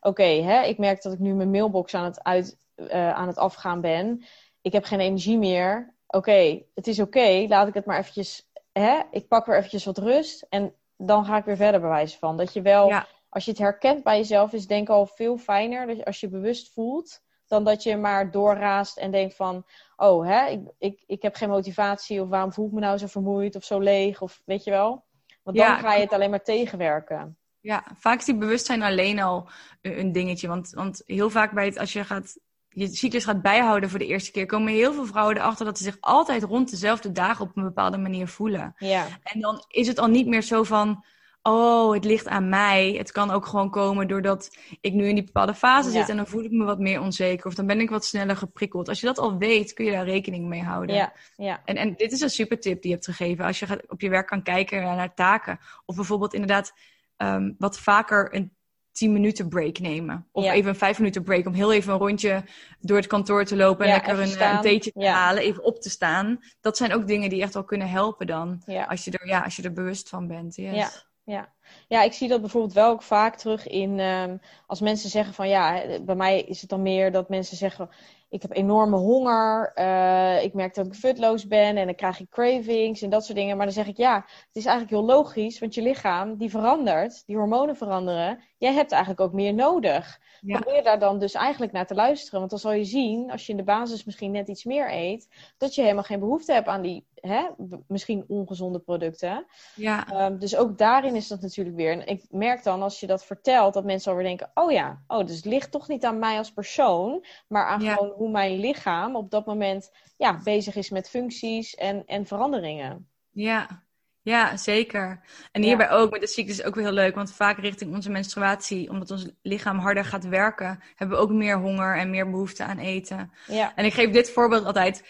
oké, okay, ik merk dat ik nu mijn mailbox aan het, uit, uh, aan het afgaan ben. Ik heb geen energie meer. Oké, het is oké, laat ik het maar eventjes, hè? ik pak weer eventjes wat rust en dan ga ik weer verder bewijzen van. Dat je wel... Ja als je het herkent bij jezelf, is denk ik al veel fijner. Dus als je bewust voelt, dan dat je maar doorraast en denkt van... Oh, hè, ik, ik, ik heb geen motivatie of waarom voel ik me nou zo vermoeid of zo leeg of weet je wel. Want dan ga je het alleen maar tegenwerken. Ja, vaak is die bewustzijn alleen al een dingetje. Want, want heel vaak bij het, als je gaat je cyclus gaat bijhouden voor de eerste keer, komen heel veel vrouwen erachter dat ze zich altijd rond dezelfde dagen op een bepaalde manier voelen. Ja. En dan is het al niet meer zo van, oh, het ligt aan mij. Het kan ook gewoon komen doordat ik nu in die bepaalde fase zit en dan voel ik me wat meer onzeker of dan ben ik wat sneller geprikkeld. Als je dat al weet, kun je daar rekening mee houden. Ja, ja. En, en dit is een super tip die je hebt gegeven. Als je gaat, op je werk kan kijken naar taken of bijvoorbeeld inderdaad um, wat vaker een 10 minuten break nemen. Of even een 5 minuten break om heel even een rondje door het kantoor te lopen en lekker een, een, theetje te halen, even op te staan. Dat zijn ook dingen die echt wel kunnen helpen dan. Als, je er, ja, als je er bewust van bent. Yes. Ja ja. ja, ik zie dat bijvoorbeeld wel ook vaak terug in ehm, als mensen zeggen van ja, bij mij is het dan meer dat mensen zeggen ik heb enorme honger, uh, ik merk dat ik futloos ben en dan krijg ik cravings en dat soort dingen. Maar dan zeg ik ja, het is eigenlijk heel logisch, want je lichaam die verandert, die hormonen veranderen. Jij hebt eigenlijk ook meer nodig. Ja. Probeer daar dan dus eigenlijk naar te luisteren. Want dan zal je zien, als je in de basis misschien net iets meer eet, dat je helemaal geen behoefte hebt aan die hè, misschien ongezonde producten. Ja. Um, dus ook daarin is dat natuurlijk weer. En ik merk dan als je dat vertelt, dat mensen alweer denken: oh ja, oh, dus het ligt toch niet aan mij als persoon, maar aan gewoon hoe mijn lichaam op dat moment ja, bezig is met functies en, en veranderingen. Ja, ja, zeker. En hierbij ook met de is ook weer heel leuk, want vaak richting onze menstruatie, omdat ons lichaam harder gaat werken, hebben we ook meer honger en meer behoefte aan eten. Ja. En ik geef dit voorbeeld altijd.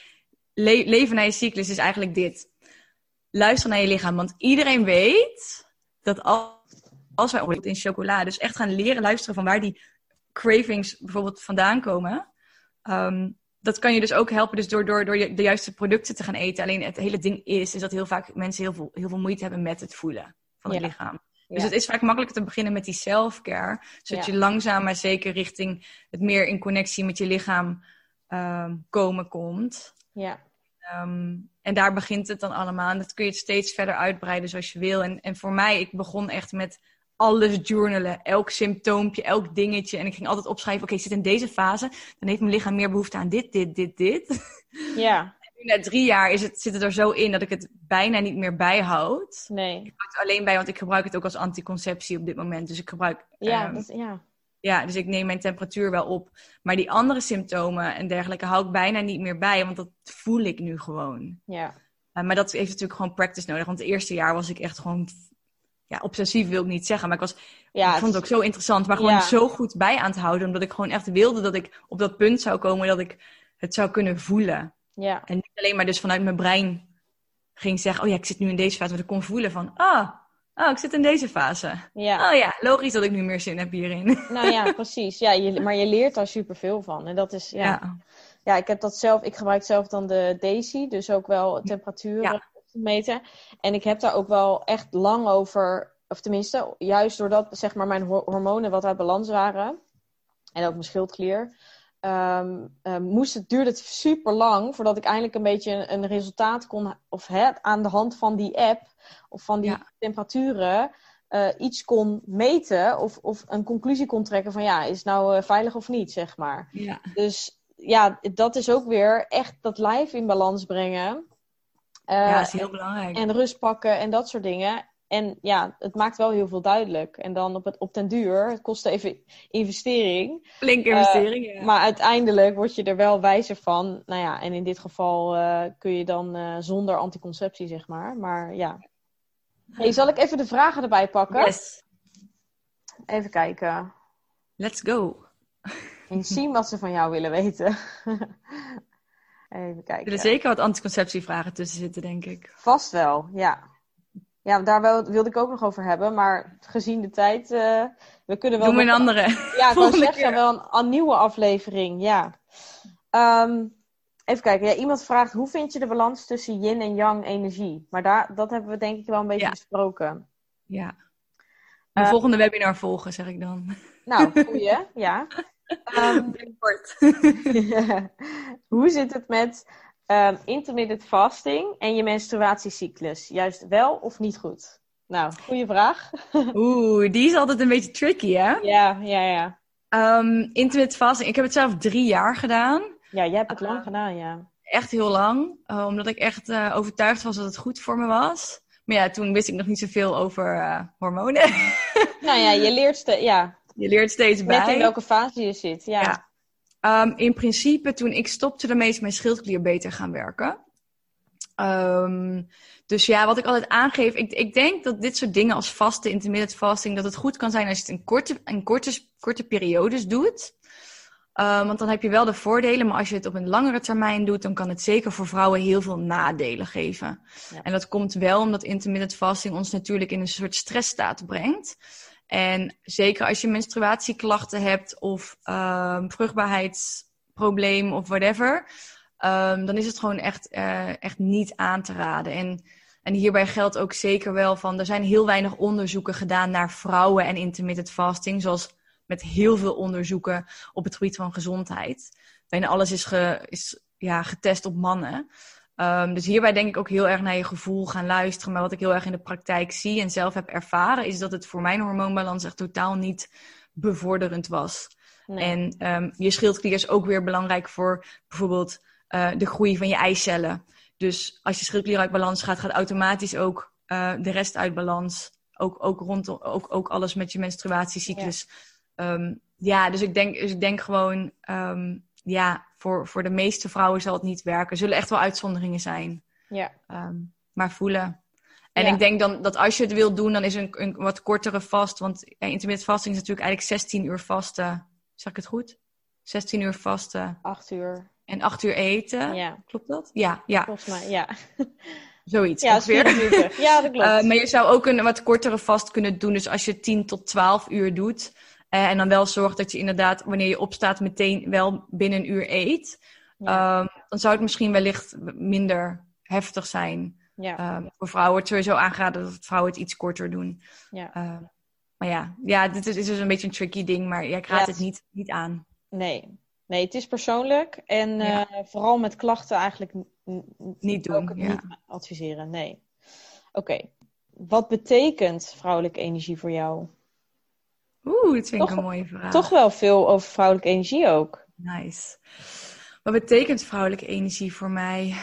Leven naar je cyclus is eigenlijk dit. Luister naar je lichaam, want iedereen weet dat als wij in chocola, dus echt gaan leren luisteren van waar die cravings bijvoorbeeld vandaan komen, um, dat kan je dus ook helpen dus door, door, door de juiste producten te gaan eten. Alleen het hele ding is, is dat heel vaak mensen heel veel, heel veel moeite hebben met het voelen van het lichaam. Dus het is vaak makkelijker te beginnen met die self-care. Zodat je langzaam maar zeker richting het meer in connectie met je lichaam ehm, komen komt. Ja. Ehm, en daar begint het dan allemaal. En dat kun je steeds verder uitbreiden zoals je wil. En, en voor mij, ik begon echt met alles journalen. Elk symptoompje, elk dingetje. En ik ging altijd opschrijven, oké, ik zit in deze fase. Dan heeft mijn lichaam meer behoefte aan dit, dit, dit, dit. [laughs] Ja. nu na drie jaar is het, zit het er zo in dat ik het bijna niet meer bijhoud. Nee. Ik hou het alleen bij, want ik gebruik het ook als anticonceptie op dit moment. Dus ik gebruik... Ja, ehm, dat, ja. Ja, dus ik neem mijn temperatuur wel op. Maar die andere symptomen en dergelijke hou ik bijna niet meer bij, want dat voel ik nu gewoon. ja. Uh, maar dat heeft natuurlijk gewoon practice nodig. Want het eerste jaar was ik echt gewoon... Ja, obsessief wil ik niet zeggen, maar ik, was, ja ik vond het ook zo interessant. Maar gewoon Ja. zo goed bij aan te houden. Omdat ik gewoon echt wilde dat ik op dat punt zou komen dat ik het zou kunnen voelen. Ja, En niet alleen maar dus vanuit mijn brein ging zeggen... Oh ja, ik zit nu in deze fase. Maar ik kon voelen van... Ah, oh, ik zit in deze fase. ja. Oh ja, logisch dat ik nu meer zin heb hierin. [laughs] Nou ja, precies. Ja, je, maar je leert daar superveel van. En dat is, ja. ja. ja. ik heb dat zelf, ik gebruik zelf dan de Daisy, dus ook wel temperatuur Ja. meten. En ik heb daar ook wel echt lang over, of tenminste, juist doordat zeg maar mijn ho- hormonen wat uit balans waren, en ook mijn schildklier, ehm, ehm, moest het, duurde het super lang voordat ik eindelijk een beetje een, een resultaat kon, of hè, aan de hand van die app, of van die Ja. temperaturen, eh, iets kon meten of, of een conclusie kon trekken van ja, is het nou eh, veilig of niet, zeg maar. ja. Dus ja, dat is ook weer echt dat lijf in balans brengen. Eh, ja, dat is heel belangrijk. en rust pakken en dat soort dingen. En ja, het maakt wel heel veel duidelijk. En dan op, het, op den duur, het kost even investering. Flinke investering, ja. Eh, Maar uiteindelijk word je er wel wijzer van. Nou ja, en in dit geval eh, kun je dan eh, zonder anticonceptie, zeg maar. Maar ja. Hey, zal ik even de vragen erbij pakken? Yes, Even kijken. let's go. En zien wat ze van jou willen weten. [laughs] even Er kijken. zullen zeker wat anticonceptievragen tussen zitten, denk ik. Vast wel, ja. Ja, daar wel, wilde ik ook nog over hebben. Maar gezien de tijd, eh, we kunnen wel... Doe maar een andere. [laughs] Ja, ik volgende zeggen, wel een, een nieuwe aflevering, ja. Ehm, even kijken, ja, iemand vraagt, hoe vind je de balans tussen yin en yang energie? Maar daar, dat hebben we denk ik wel een beetje Ja. besproken. Ja. Een Eh, volgende webinar volgen, zeg ik dan. Nou, goeie, ja. [laughs] Binnenkort. [laughs] hoe zit het met ehm, intermittent fasting en je menstruatiecyclus? Juist wel of niet goed? Nou, goede vraag. [laughs] Oeh, die is altijd een beetje tricky, hè? Ja, ja, ja. Ehm intermittent fasting. Ik heb het zelf drie jaar gedaan. Ja, jij hebt het lang Ah. gedaan, ja. Echt heel lang. eh, omdat ik echt eh, overtuigd was dat het goed voor me was. Maar ja, toen wist ik nog niet zoveel over eh, hormonen. Nou ja, je leert ste- ja, [laughs] je leert steeds bij. net in welke fase je zit. Ja, Ja. Ehm, in principe, toen ik stopte ermee, is mijn schildklier beter gaan werken. Ehm, dus ja, wat ik altijd aangeef, ik, ik denk dat dit soort dingen als vasten, intermittent fasting, dat het goed kan zijn als je het in korte, in korte, korte periodes doet. Ehm, want dan heb je wel de voordelen, maar als je het op een langere termijn doet, dan kan het zeker voor vrouwen heel veel nadelen geven. Ja. En dat komt wel omdat intermittent fasting ons natuurlijk in een soort stressstaat brengt. En zeker als je menstruatieklachten hebt of ehm, vruchtbaarheidsprobleem of whatever, ehm, dan is het gewoon echt, eh, echt niet aan te raden. En, en hierbij geldt ook zeker wel van, er zijn heel weinig onderzoeken gedaan naar vrouwen en intermittent fasting, zoals met heel veel onderzoeken op het gebied van gezondheid. Bijna alles is, ge, is ja, getest op mannen. Um, dus hierbij denk ik ook heel erg naar je gevoel gaan luisteren. Maar wat ik heel erg in de praktijk zie en zelf heb ervaren, is dat het voor mijn hormoonbalans echt totaal niet bevorderend was. Nee. En um, je schildklier is ook weer belangrijk voor bijvoorbeeld uh, de groei van je eicellen. Dus als je schildklier uit balans gaat, gaat automatisch ook uh, de rest uit balans. Ook, ook rondom ook, ook alles met je menstruatiecyclus. Ja, um, ja dus, ik denk, dus ik denk gewoon, ja, voor, voor de meeste vrouwen zal het niet werken. Er zullen echt wel uitzonderingen zijn. Ja. Um, maar voelen. En Ja. ik denk dan dat als je het wil doen, dan is een, een wat kortere vast. Want ja, intermittent fasting is natuurlijk eigenlijk 16 uur vasten. Zeg ik het goed? 16 uur vasten Acht uur. en 8 uur eten. Ja, Klopt dat? Ja, ja. volgens mij, ja. [laughs] zoiets. Ja, ongeveer. 4 minuten. Ja, dat [laughs] klopt. Uh, maar je zou ook een wat kortere vast kunnen doen. Dus als je 10 tot 12 uur doet. Uh, en dan wel zorgt dat je inderdaad, wanneer je opstaat, meteen wel binnen een uur eet. Ja. Um, dan zou het misschien wellicht minder heftig zijn. Ja. Ehm, voor vrouwen wordt sowieso aangeraden dat vrouwen het iets korter doen. Ja. Ehm, maar ja, ja, dit is, is dus een beetje een tricky ding, maar ja, ik raad Ja, het het- niet, niet aan. Nee. Nee, het is persoonlijk. En eh, vooral met klachten eigenlijk Niet doen, het niet adviseren. Nee. Oké. Wat betekent vrouwelijke energie voor jou? Oeh, dat vind ik een mooie vraag. Toch wel veel over vrouwelijke energie ook. Nice. Wat betekent vrouwelijke energie voor mij?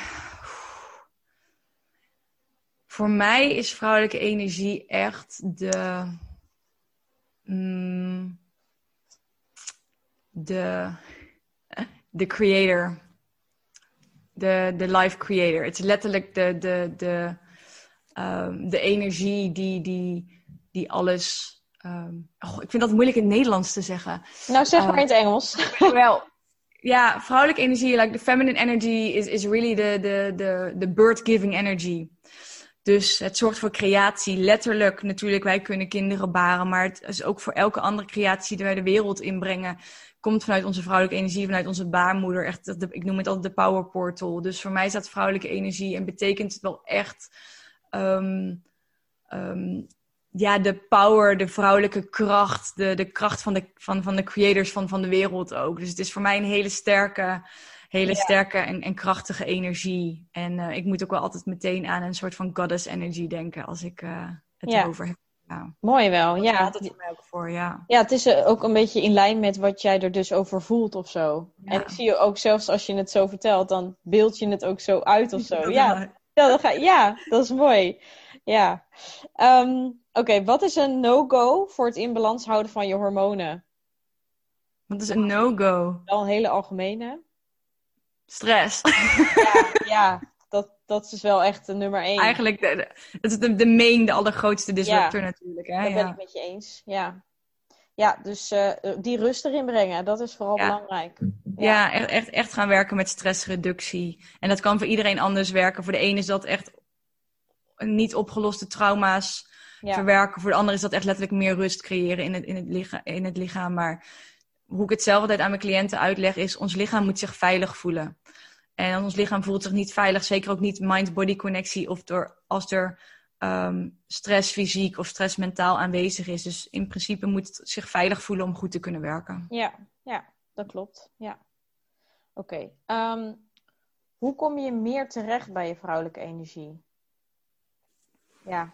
Voor mij is vrouwelijke energie echt de. mm, de. [laughs] De creator. De, de life creator. Het is letterlijk de, de, de, ehm, de energie die, die, die alles. Ehm, goh, ik vind dat moeilijk in het Nederlands te zeggen. Nou, zeg maar in het Engels. [laughs] Wel, ja, vrouwelijke energie, like the feminine energy is, is really the, the, the, the birth-giving energy. Dus het zorgt voor creatie, letterlijk natuurlijk, wij kunnen kinderen baren, maar het is ook voor elke andere creatie die wij de wereld inbrengen, komt vanuit onze vrouwelijke energie, vanuit onze baarmoeder. Echt, ik noem het altijd de power portal. Dus voor mij staat vrouwelijke energie en betekent het wel echt ehm, ehm, ja, de power, de vrouwelijke kracht, de, de kracht van de, van, van de creators van, van de wereld ook. Dus het is voor mij een hele sterke, hele Ja. sterke en, en krachtige energie. En eh, ik moet ook wel altijd meteen aan een soort van goddess energy denken als ik eh, het Ja. erover heb. Ja, Mooi wel, ja. gaat het mij ook voor, ja. Ja, het is eh, ook een beetje in lijn met wat jij er dus over voelt of zo. Ja. En ik zie je ook zelfs als je het zo vertelt, dan beeld je het ook zo uit of [laughs] zo. Ja, Ja. ja, dat, ga, ja dat is mooi. Ja. Ehm, Oké, wat is een no-go voor het in balans houden van je hormonen? Wat is een no-go? Wel een hele algemene. Stress. Ja, [laughs] ja dat, dat is wel echt de nummer één. Eigenlijk, de, de- dat is de, de main, de allergrootste disruptor natuurlijk. Hè? dat ben ik met je eens. Ja, ja dus eh, die rust erin brengen, dat is vooral Ja. belangrijk. Ja, echt, echt, echt gaan werken met stressreductie. En dat kan voor iedereen anders werken. Voor de een is dat echt niet opgeloste trauma's Ja. verwerken. Voor de ander is dat echt letterlijk meer rust creëren in het, in het, licha- in het lichaam. Maar hoe ik het zelf altijd aan mijn cliënten uitleg is... ons lichaam moet zich veilig voelen. En ons lichaam voelt zich niet veilig. Zeker ook niet mind-body connectie. Of door, als er ehm, stress fysiek of stress mentaal aanwezig is. Dus in principe moet het zich veilig voelen om goed te kunnen werken. Ja, ja, dat klopt. Ja. Oké. ehm, hoe kom je meer terecht bij je vrouwelijke energie? Ja,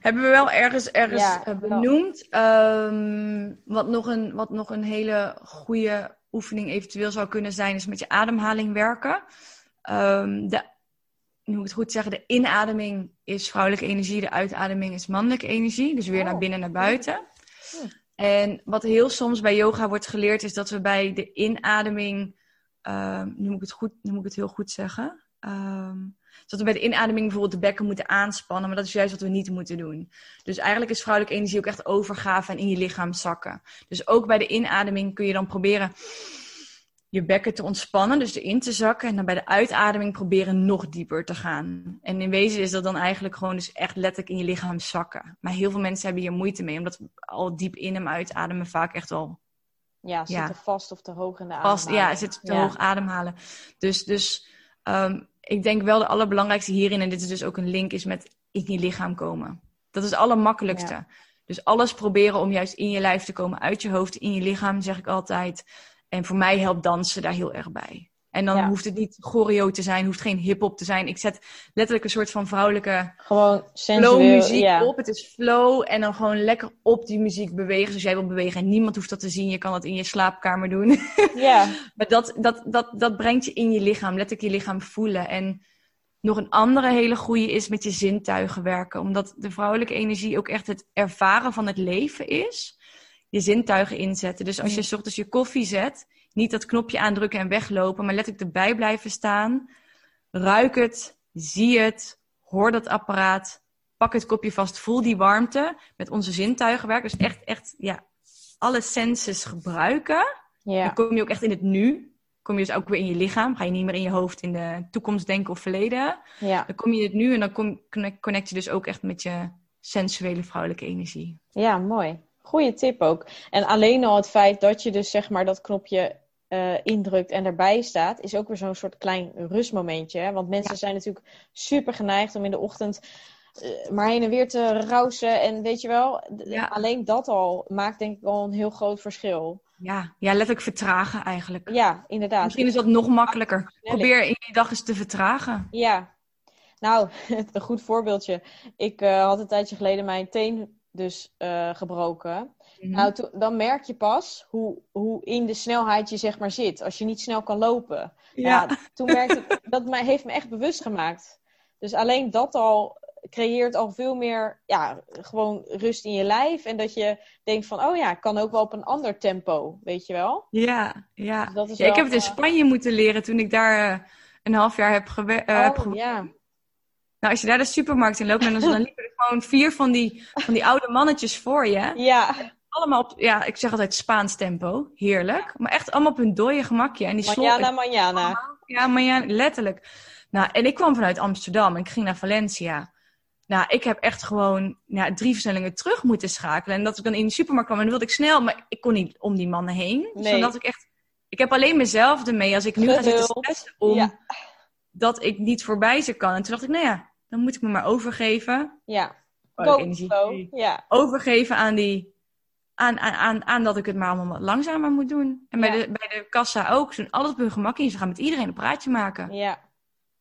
Hebben we wel ergens, ergens Ja, eh, benoemd. Ehm, wat, nog een, wat nog een hele goede oefening eventueel zou kunnen zijn, is met je ademhaling werken. Ehm, de, hoe moet ik het goed zeggen? De inademing is vrouwelijke energie, de uitademing is mannelijke energie. Dus weer Oh. naar binnen, naar buiten. Hm. En wat heel soms bij yoga wordt geleerd, is dat we bij de inademing. ehm, nu, moet ik het goed, nu moet ik het heel goed zeggen. Ehm, dat we bij de inademing bijvoorbeeld de bekken moeten aanspannen, maar dat is juist wat we niet moeten doen. Dus eigenlijk is vrouwelijke energie ook echt overgave en in je lichaam zakken. Dus ook bij de inademing kun je dan proberen je bekken te ontspannen, dus erin te zakken. En dan bij de uitademing proberen nog dieper te gaan. En in wezen is dat dan eigenlijk gewoon dus echt letterlijk in je lichaam zakken. Maar heel veel mensen hebben hier moeite mee, omdat we al diep in en uitademen vaak echt wel ja, Ja. zitten vast of te hoog in de vast, ja, ademhaling. zit te Ja. hoog ademhalen. Dus, dus ehm, ik denk wel de allerbelangrijkste hierin, en dit is dus ook een link, is met in je lichaam komen. Dat is het allermakkelijkste. Ja. Dus alles proberen om juist in je lijf te komen, uit je hoofd, in je lichaam, zeg ik altijd. En voor mij helpt dansen daar heel erg bij. En dan Ja. hoeft het niet choreo te zijn, hoeft geen hip-hop te zijn. Ik zet letterlijk een soort van vrouwelijke Gewoon sensueel. flow muziek ja. op. Het is flow en dan gewoon lekker op die muziek bewegen zoals jij wil bewegen. En niemand hoeft dat te zien. Je kan dat in je slaapkamer doen. [laughs] Ja, Maar dat, dat, dat, dat brengt je in je lichaam, letterlijk je lichaam voelen. En nog een andere hele goede is met je zintuigen werken. Omdat de vrouwelijke energie ook echt het ervaren van het leven is. Je zintuigen inzetten. Dus als je 's ochtends je koffie zet, niet dat knopje aandrukken en weglopen, maar letterlijk erbij blijven staan. Ruik het, zie het, hoor dat apparaat, pak het kopje vast, voel die warmte. Met onze zintuigen werken. Dus echt, echt, ja, alle senses gebruiken. ja. Dan kom je ook echt in het nu. Kom je dus ook weer in je lichaam. Ga je niet meer in je hoofd in de toekomst denken of verleden. ja. Dan kom je in het nu en dan kom, connect, connect je dus ook echt met je sensuele vrouwelijke energie. Ja, mooi. Goeie tip ook. En alleen al het feit dat je dus zeg maar dat knopje uh, indrukt en erbij staat, is ook weer zo'n soort klein rustmomentje. Hè? Want mensen zijn natuurlijk super geneigd om in de ochtend uh, maar heen en weer te rousen. En weet je wel, alleen dat al maakt denk ik al een heel groot verschil. Ja, ja, letterlijk vertragen eigenlijk. Ja, inderdaad. Misschien is dat nog makkelijker. Probeer in je dag eens te vertragen. Ja. Nou, [laughs] een goed voorbeeldje. Ik uh, had een tijdje geleden mijn teen dus uh, Mm-hmm. Nou, dan merk je pas hoe, hoe in de snelheid je zeg maar zit. Als je niet snel kan lopen. Ja. ja toen merkte ik, [laughs] dat mij, heeft me echt bewust gemaakt. Dus alleen dat al creëert al veel meer, ja, gewoon rust in je lijf. En dat je denkt van, oh ja, ik kan ook wel op een ander tempo, weet je wel? Ja, ja. Dus dat is ja ik heb het in eh, Spanje moeten leren toen ik daar uh, een half jaar heb, gewerkt. Uh, oh, ja. Nou, als je daar de supermarkt in loopt, dan, dan [laughs] liepen er gewoon vier van die, van die oude mannetjes voor je. Ja. Allemaal op, ja, ik zeg altijd Spaans tempo. Heerlijk. Maar echt allemaal op hun dode gemakje. En die manjana, manjana. Ja, manjana, letterlijk. Nou, en ik kwam vanuit Amsterdam en ik ging naar Valencia. Nou, ik heb echt gewoon ja, drie versnellingen terug moeten schakelen. En dat ik dan in de supermarkt kwam en dan wilde ik snel, maar ik kon niet om die mannen heen. Dus dan dat ik echt... Ik heb alleen mezelf ermee als ik nu ga zitten stressen om dat ik niet voorbij ze kan. En toen dacht ik, nou ja, dan moet ik me maar overgeven. Ja. Energie. Ja. Overgeven aan die... Aan, aan, aan, aan dat ik het maar allemaal wat langzamer moet doen. En bij, de, bij de kassa ook. Ze doen alles op hun gemak in. Ze gaan met iedereen een praatje maken. Ja.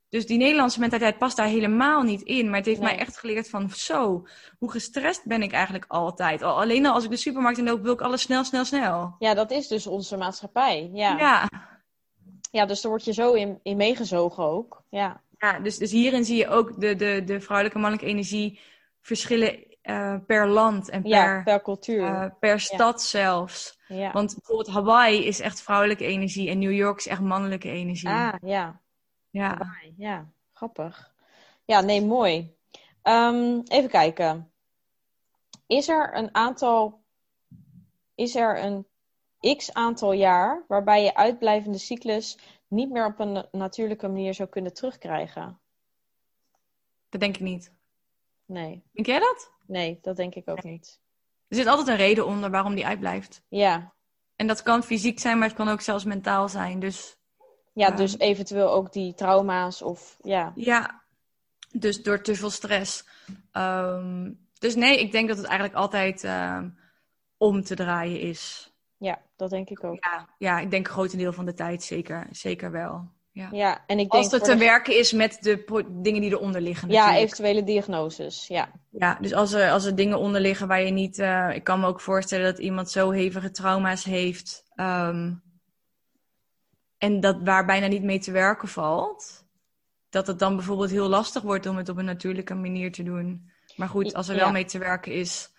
Dus die Nederlandse mentaliteit past daar helemaal niet in. Maar het heeft mij echt geleerd van zo, hoe gestrest ben ik eigenlijk altijd. Al, alleen al als ik de supermarkt in loop, wil ik alles snel, snel, snel. Ja, dat is dus onze maatschappij. Ja, ja. ja dus daar word je zo in, in meegezogen ook. Ja, ja dus, dus hierin zie je ook de, de, de vrouwelijke mannelijke energie verschillen uh, per land en per, ja, per cultuur. Uh, per stad zelfs. Ja. Want bijvoorbeeld Hawaii is echt vrouwelijke energie en New York is echt mannelijke energie. Ah, ja. Ja. ja, grappig. Ja, nee, mooi. Um, even kijken. Is er een aantal, is er een x aantal jaar waarbij je uitblijvende cyclus niet meer op een natuurlijke manier zou kunnen terugkrijgen? Dat denk ik niet. Nee. Denk jij dat? Nee, dat denk ik ook niet. Er zit altijd een reden onder waarom die uitblijft. Ja. En dat kan fysiek zijn, maar het kan ook zelfs mentaal zijn. Dus ja, dus eventueel ook die trauma's of ja. Ja, dus door te veel stress. Ehm, dus nee, ik denk dat het eigenlijk altijd ehm, om te draaien is. Ja, dat denk ik ook. Ja, ja ik denk een grotendeel van de tijd zeker, zeker wel. Ja. ja, en ik denk als het te werken is met de dingen die eronder liggen. Ja, eventuele diagnoses. Ja, ja dus als er, als er dingen onder liggen waar je niet. Uh, ik kan me ook voorstellen dat iemand zo hevige trauma's heeft. Um, en dat waar bijna niet mee te werken valt, dat het dan bijvoorbeeld heel lastig wordt om het op een natuurlijke manier te doen. Maar goed, als er wel mee te werken is,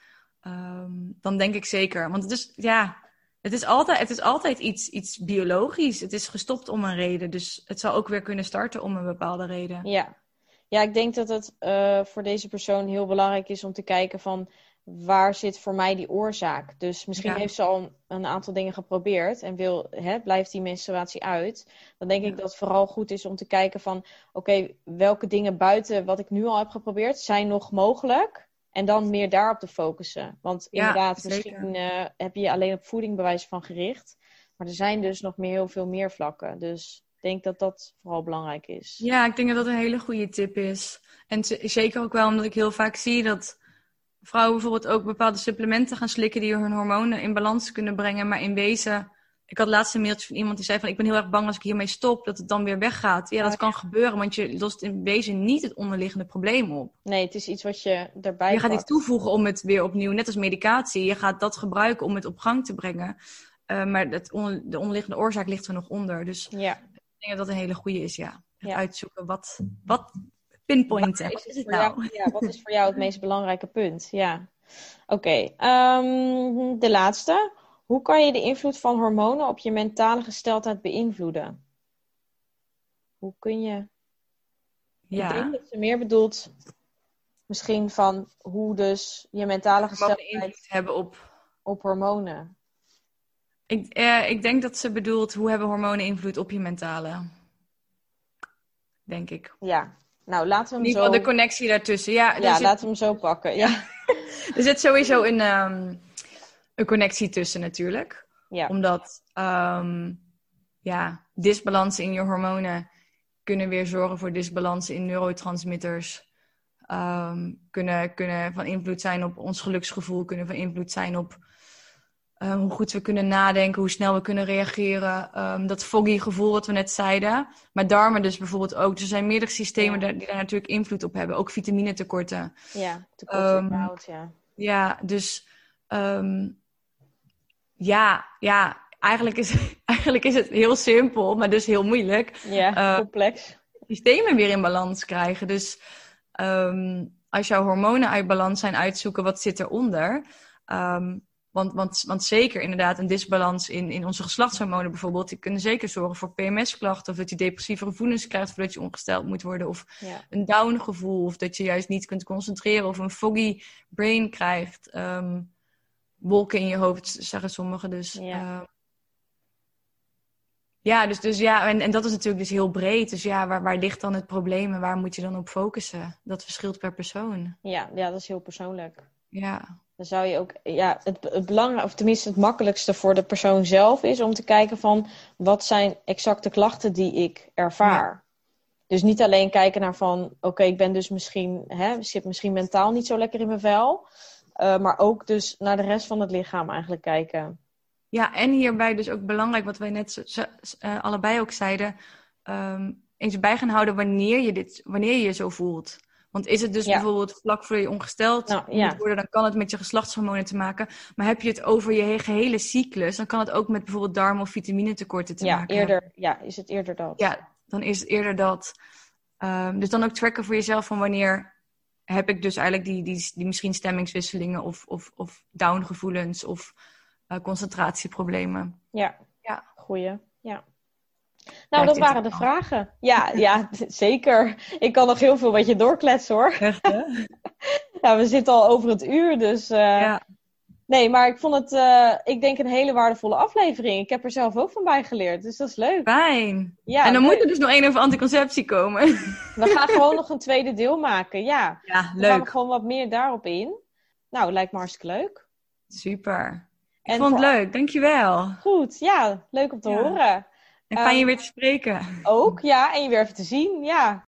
um, dan denk ik zeker. Want het is, ja, het is altijd, het is altijd iets, iets biologisch. Het is gestopt om een reden. Dus het zou ook weer kunnen starten om een bepaalde reden. Ja, ja ik denk dat het uh, voor deze persoon heel belangrijk is om te kijken van waar zit voor mij die oorzaak? Dus misschien heeft ze al een, aantal dingen geprobeerd en wil, hè, blijft die menstruatie uit. Dan denk ik dat het vooral goed is om te kijken van, oké, welke dingen buiten wat ik nu al heb geprobeerd zijn nog mogelijk? En dan meer daarop te focussen. Want inderdaad, misschien uh, heb je je alleen op voeding bewijs van gericht. Maar er zijn dus nog meer, heel veel meer vlakken. Dus ik denk dat dat vooral belangrijk is. Ja, ik denk dat dat een hele goede tip is. En zeker ook wel omdat ik heel vaak zie dat vrouwen bijvoorbeeld ook bepaalde supplementen gaan slikken die hun hormonen in balans kunnen brengen. Maar in wezen, ik had laatst een mailtje van iemand die zei van ik ben heel erg bang als ik hiermee stop dat het dan weer weggaat. Ja, dat kan gebeuren, want je lost in wezen niet het onderliggende probleem op. Nee, het is iets wat je erbij Je gaat iets toevoegen om het weer opnieuw, net als medicatie, je gaat dat gebruiken om het op gang te brengen. Uh, maar het de onderliggende oorzaak ligt er nog onder. Dus ja. ik denk dat dat een hele goede is, ja. Het uitzoeken wat, wat pinpointen. Wat is, het nou? ja, wat is voor jou het meest belangrijke punt? Ja. Oké, ehm, de laatste. Hoe kan je de invloed van hormonen op je mentale gesteldheid beïnvloeden? Hoe kun je. Ja. Ik denk dat ze meer bedoelt, misschien van hoe dus je mentale gesteldheid. hebben op. op hormonen. Ik, eh, ik denk dat ze bedoelt hoe hebben hormonen invloed op je mentale. Denk ik. Ja, nou, laten we hem zo... de connectie daartussen. Ja, ja zit... laten we hem zo pakken. Ja. [laughs] er zit sowieso een, um, een connectie tussen natuurlijk. Ja. Omdat um, ja, disbalansen in je hormonen kunnen weer zorgen voor disbalansen in neurotransmitters. Um, kunnen, kunnen van invloed zijn op ons geluksgevoel, kunnen van invloed zijn op um, hoe goed we kunnen nadenken, hoe snel we kunnen reageren. Um, dat foggy gevoel wat we net zeiden. Maar darmen dus bijvoorbeeld ook. Dus er zijn meerdere systemen die daar natuurlijk invloed op hebben. Ook vitaminetekorten. Ja, tekorten ja. Ja, dus ja, ja, eigenlijk is, [laughs] eigenlijk is het heel simpel, maar dus heel moeilijk. Ja, uh, complex. Systemen weer in balans krijgen. Dus um, als jouw hormonen uit balans zijn, uitzoeken wat zit eronder. Um, want, want, want zeker inderdaad een disbalans in, in onze geslachtshormonen bijvoorbeeld, die kunnen zeker zorgen voor PMS-klachten. Of dat je depressieve gevoelens krijgt voordat je ongesteld moet worden. Of ja. een down-gevoel. Of dat je juist niet kunt concentreren. Of een foggy brain krijgt. Um, wolken in je hoofd, zeggen sommigen. Dus ja, uh, ja dus, dus ja, en, en dat is natuurlijk dus heel breed. Dus ja, waar, waar ligt dan het probleem en waar moet je dan op focussen? Dat verschilt per persoon. Ja, ja dat is heel persoonlijk. Ja. Dan zou je ook, ja, het, het belangrijkste, of tenminste het makkelijkste voor de persoon zelf is om te kijken van wat zijn exacte klachten die ik ervaar. Ja. Dus niet alleen kijken naar van, oké, ik ben dus misschien, hè, zit misschien mentaal niet zo lekker in mijn vel. Uh, maar ook dus naar de rest van het lichaam eigenlijk kijken. Ja, en hierbij dus ook belangrijk, wat wij net uh, allebei ook zeiden, um, eens bij gaan houden wanneer je, dit, wanneer je je zo voelt. Want is het dus ja. bijvoorbeeld vlak voor je ongesteld nou, ja. worden, dan kan het met je geslachtshormonen te maken. Maar heb je het over je gehele cyclus, dan kan het ook met bijvoorbeeld darm- of vitaminetekorten te ja, maken eerder, Ja, is het eerder dat. Ja, dan is het eerder dat. Um, dus dan ook tracken voor jezelf van wanneer heb ik dus eigenlijk die, die, die misschien stemmingswisselingen of, of, of downgevoelens of uh, concentratieproblemen. Ja, ja. goeie. Ja. Nou, dat waren de vragen. Ja, ja, zeker. Ik kan nog heel veel met je doorkletsen hoor. Echt, hè? [laughs] ja, we zitten al over het uur, dus... Uh... Ja. Nee, maar ik vond het, uh, ik denk, een hele waardevolle aflevering. Ik heb er zelf ook van bij geleerd, dus dat is leuk. Fijn. Ja, en dan leuk. moet er dus nog één over anticonceptie komen. We gaan [laughs] gewoon nog een tweede deel maken, ja. Ja, leuk. Dan gaan we gewoon wat meer daarop in. Nou, lijkt me hartstikke leuk. Super. Ik en vond het voor... leuk, dankjewel. Goed, ja, leuk om te ja. horen. En fijn je weer te spreken. Ook, ja, en je weer even te zien, ja.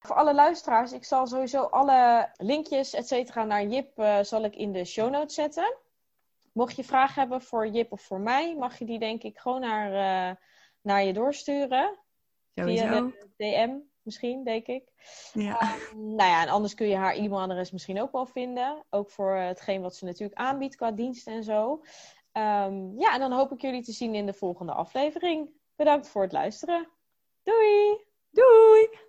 Voor alle luisteraars, ik zal sowieso alle linkjes, et cetera, naar Jip uh, zal ik in de show notes zetten. Mocht je vragen hebben voor Jip of voor mij, mag je die denk ik gewoon naar, uh, naar je doorsturen. Sowieso. Via de DM misschien, denk ik. Ja. Um, nou ja, en anders kun je haar e-mailadres misschien ook wel vinden. Ook voor hetgeen wat ze natuurlijk aanbiedt qua diensten en zo. Um, ja, en dan hoop ik jullie te zien in de volgende aflevering. Bedankt voor het luisteren. Doei! Doei!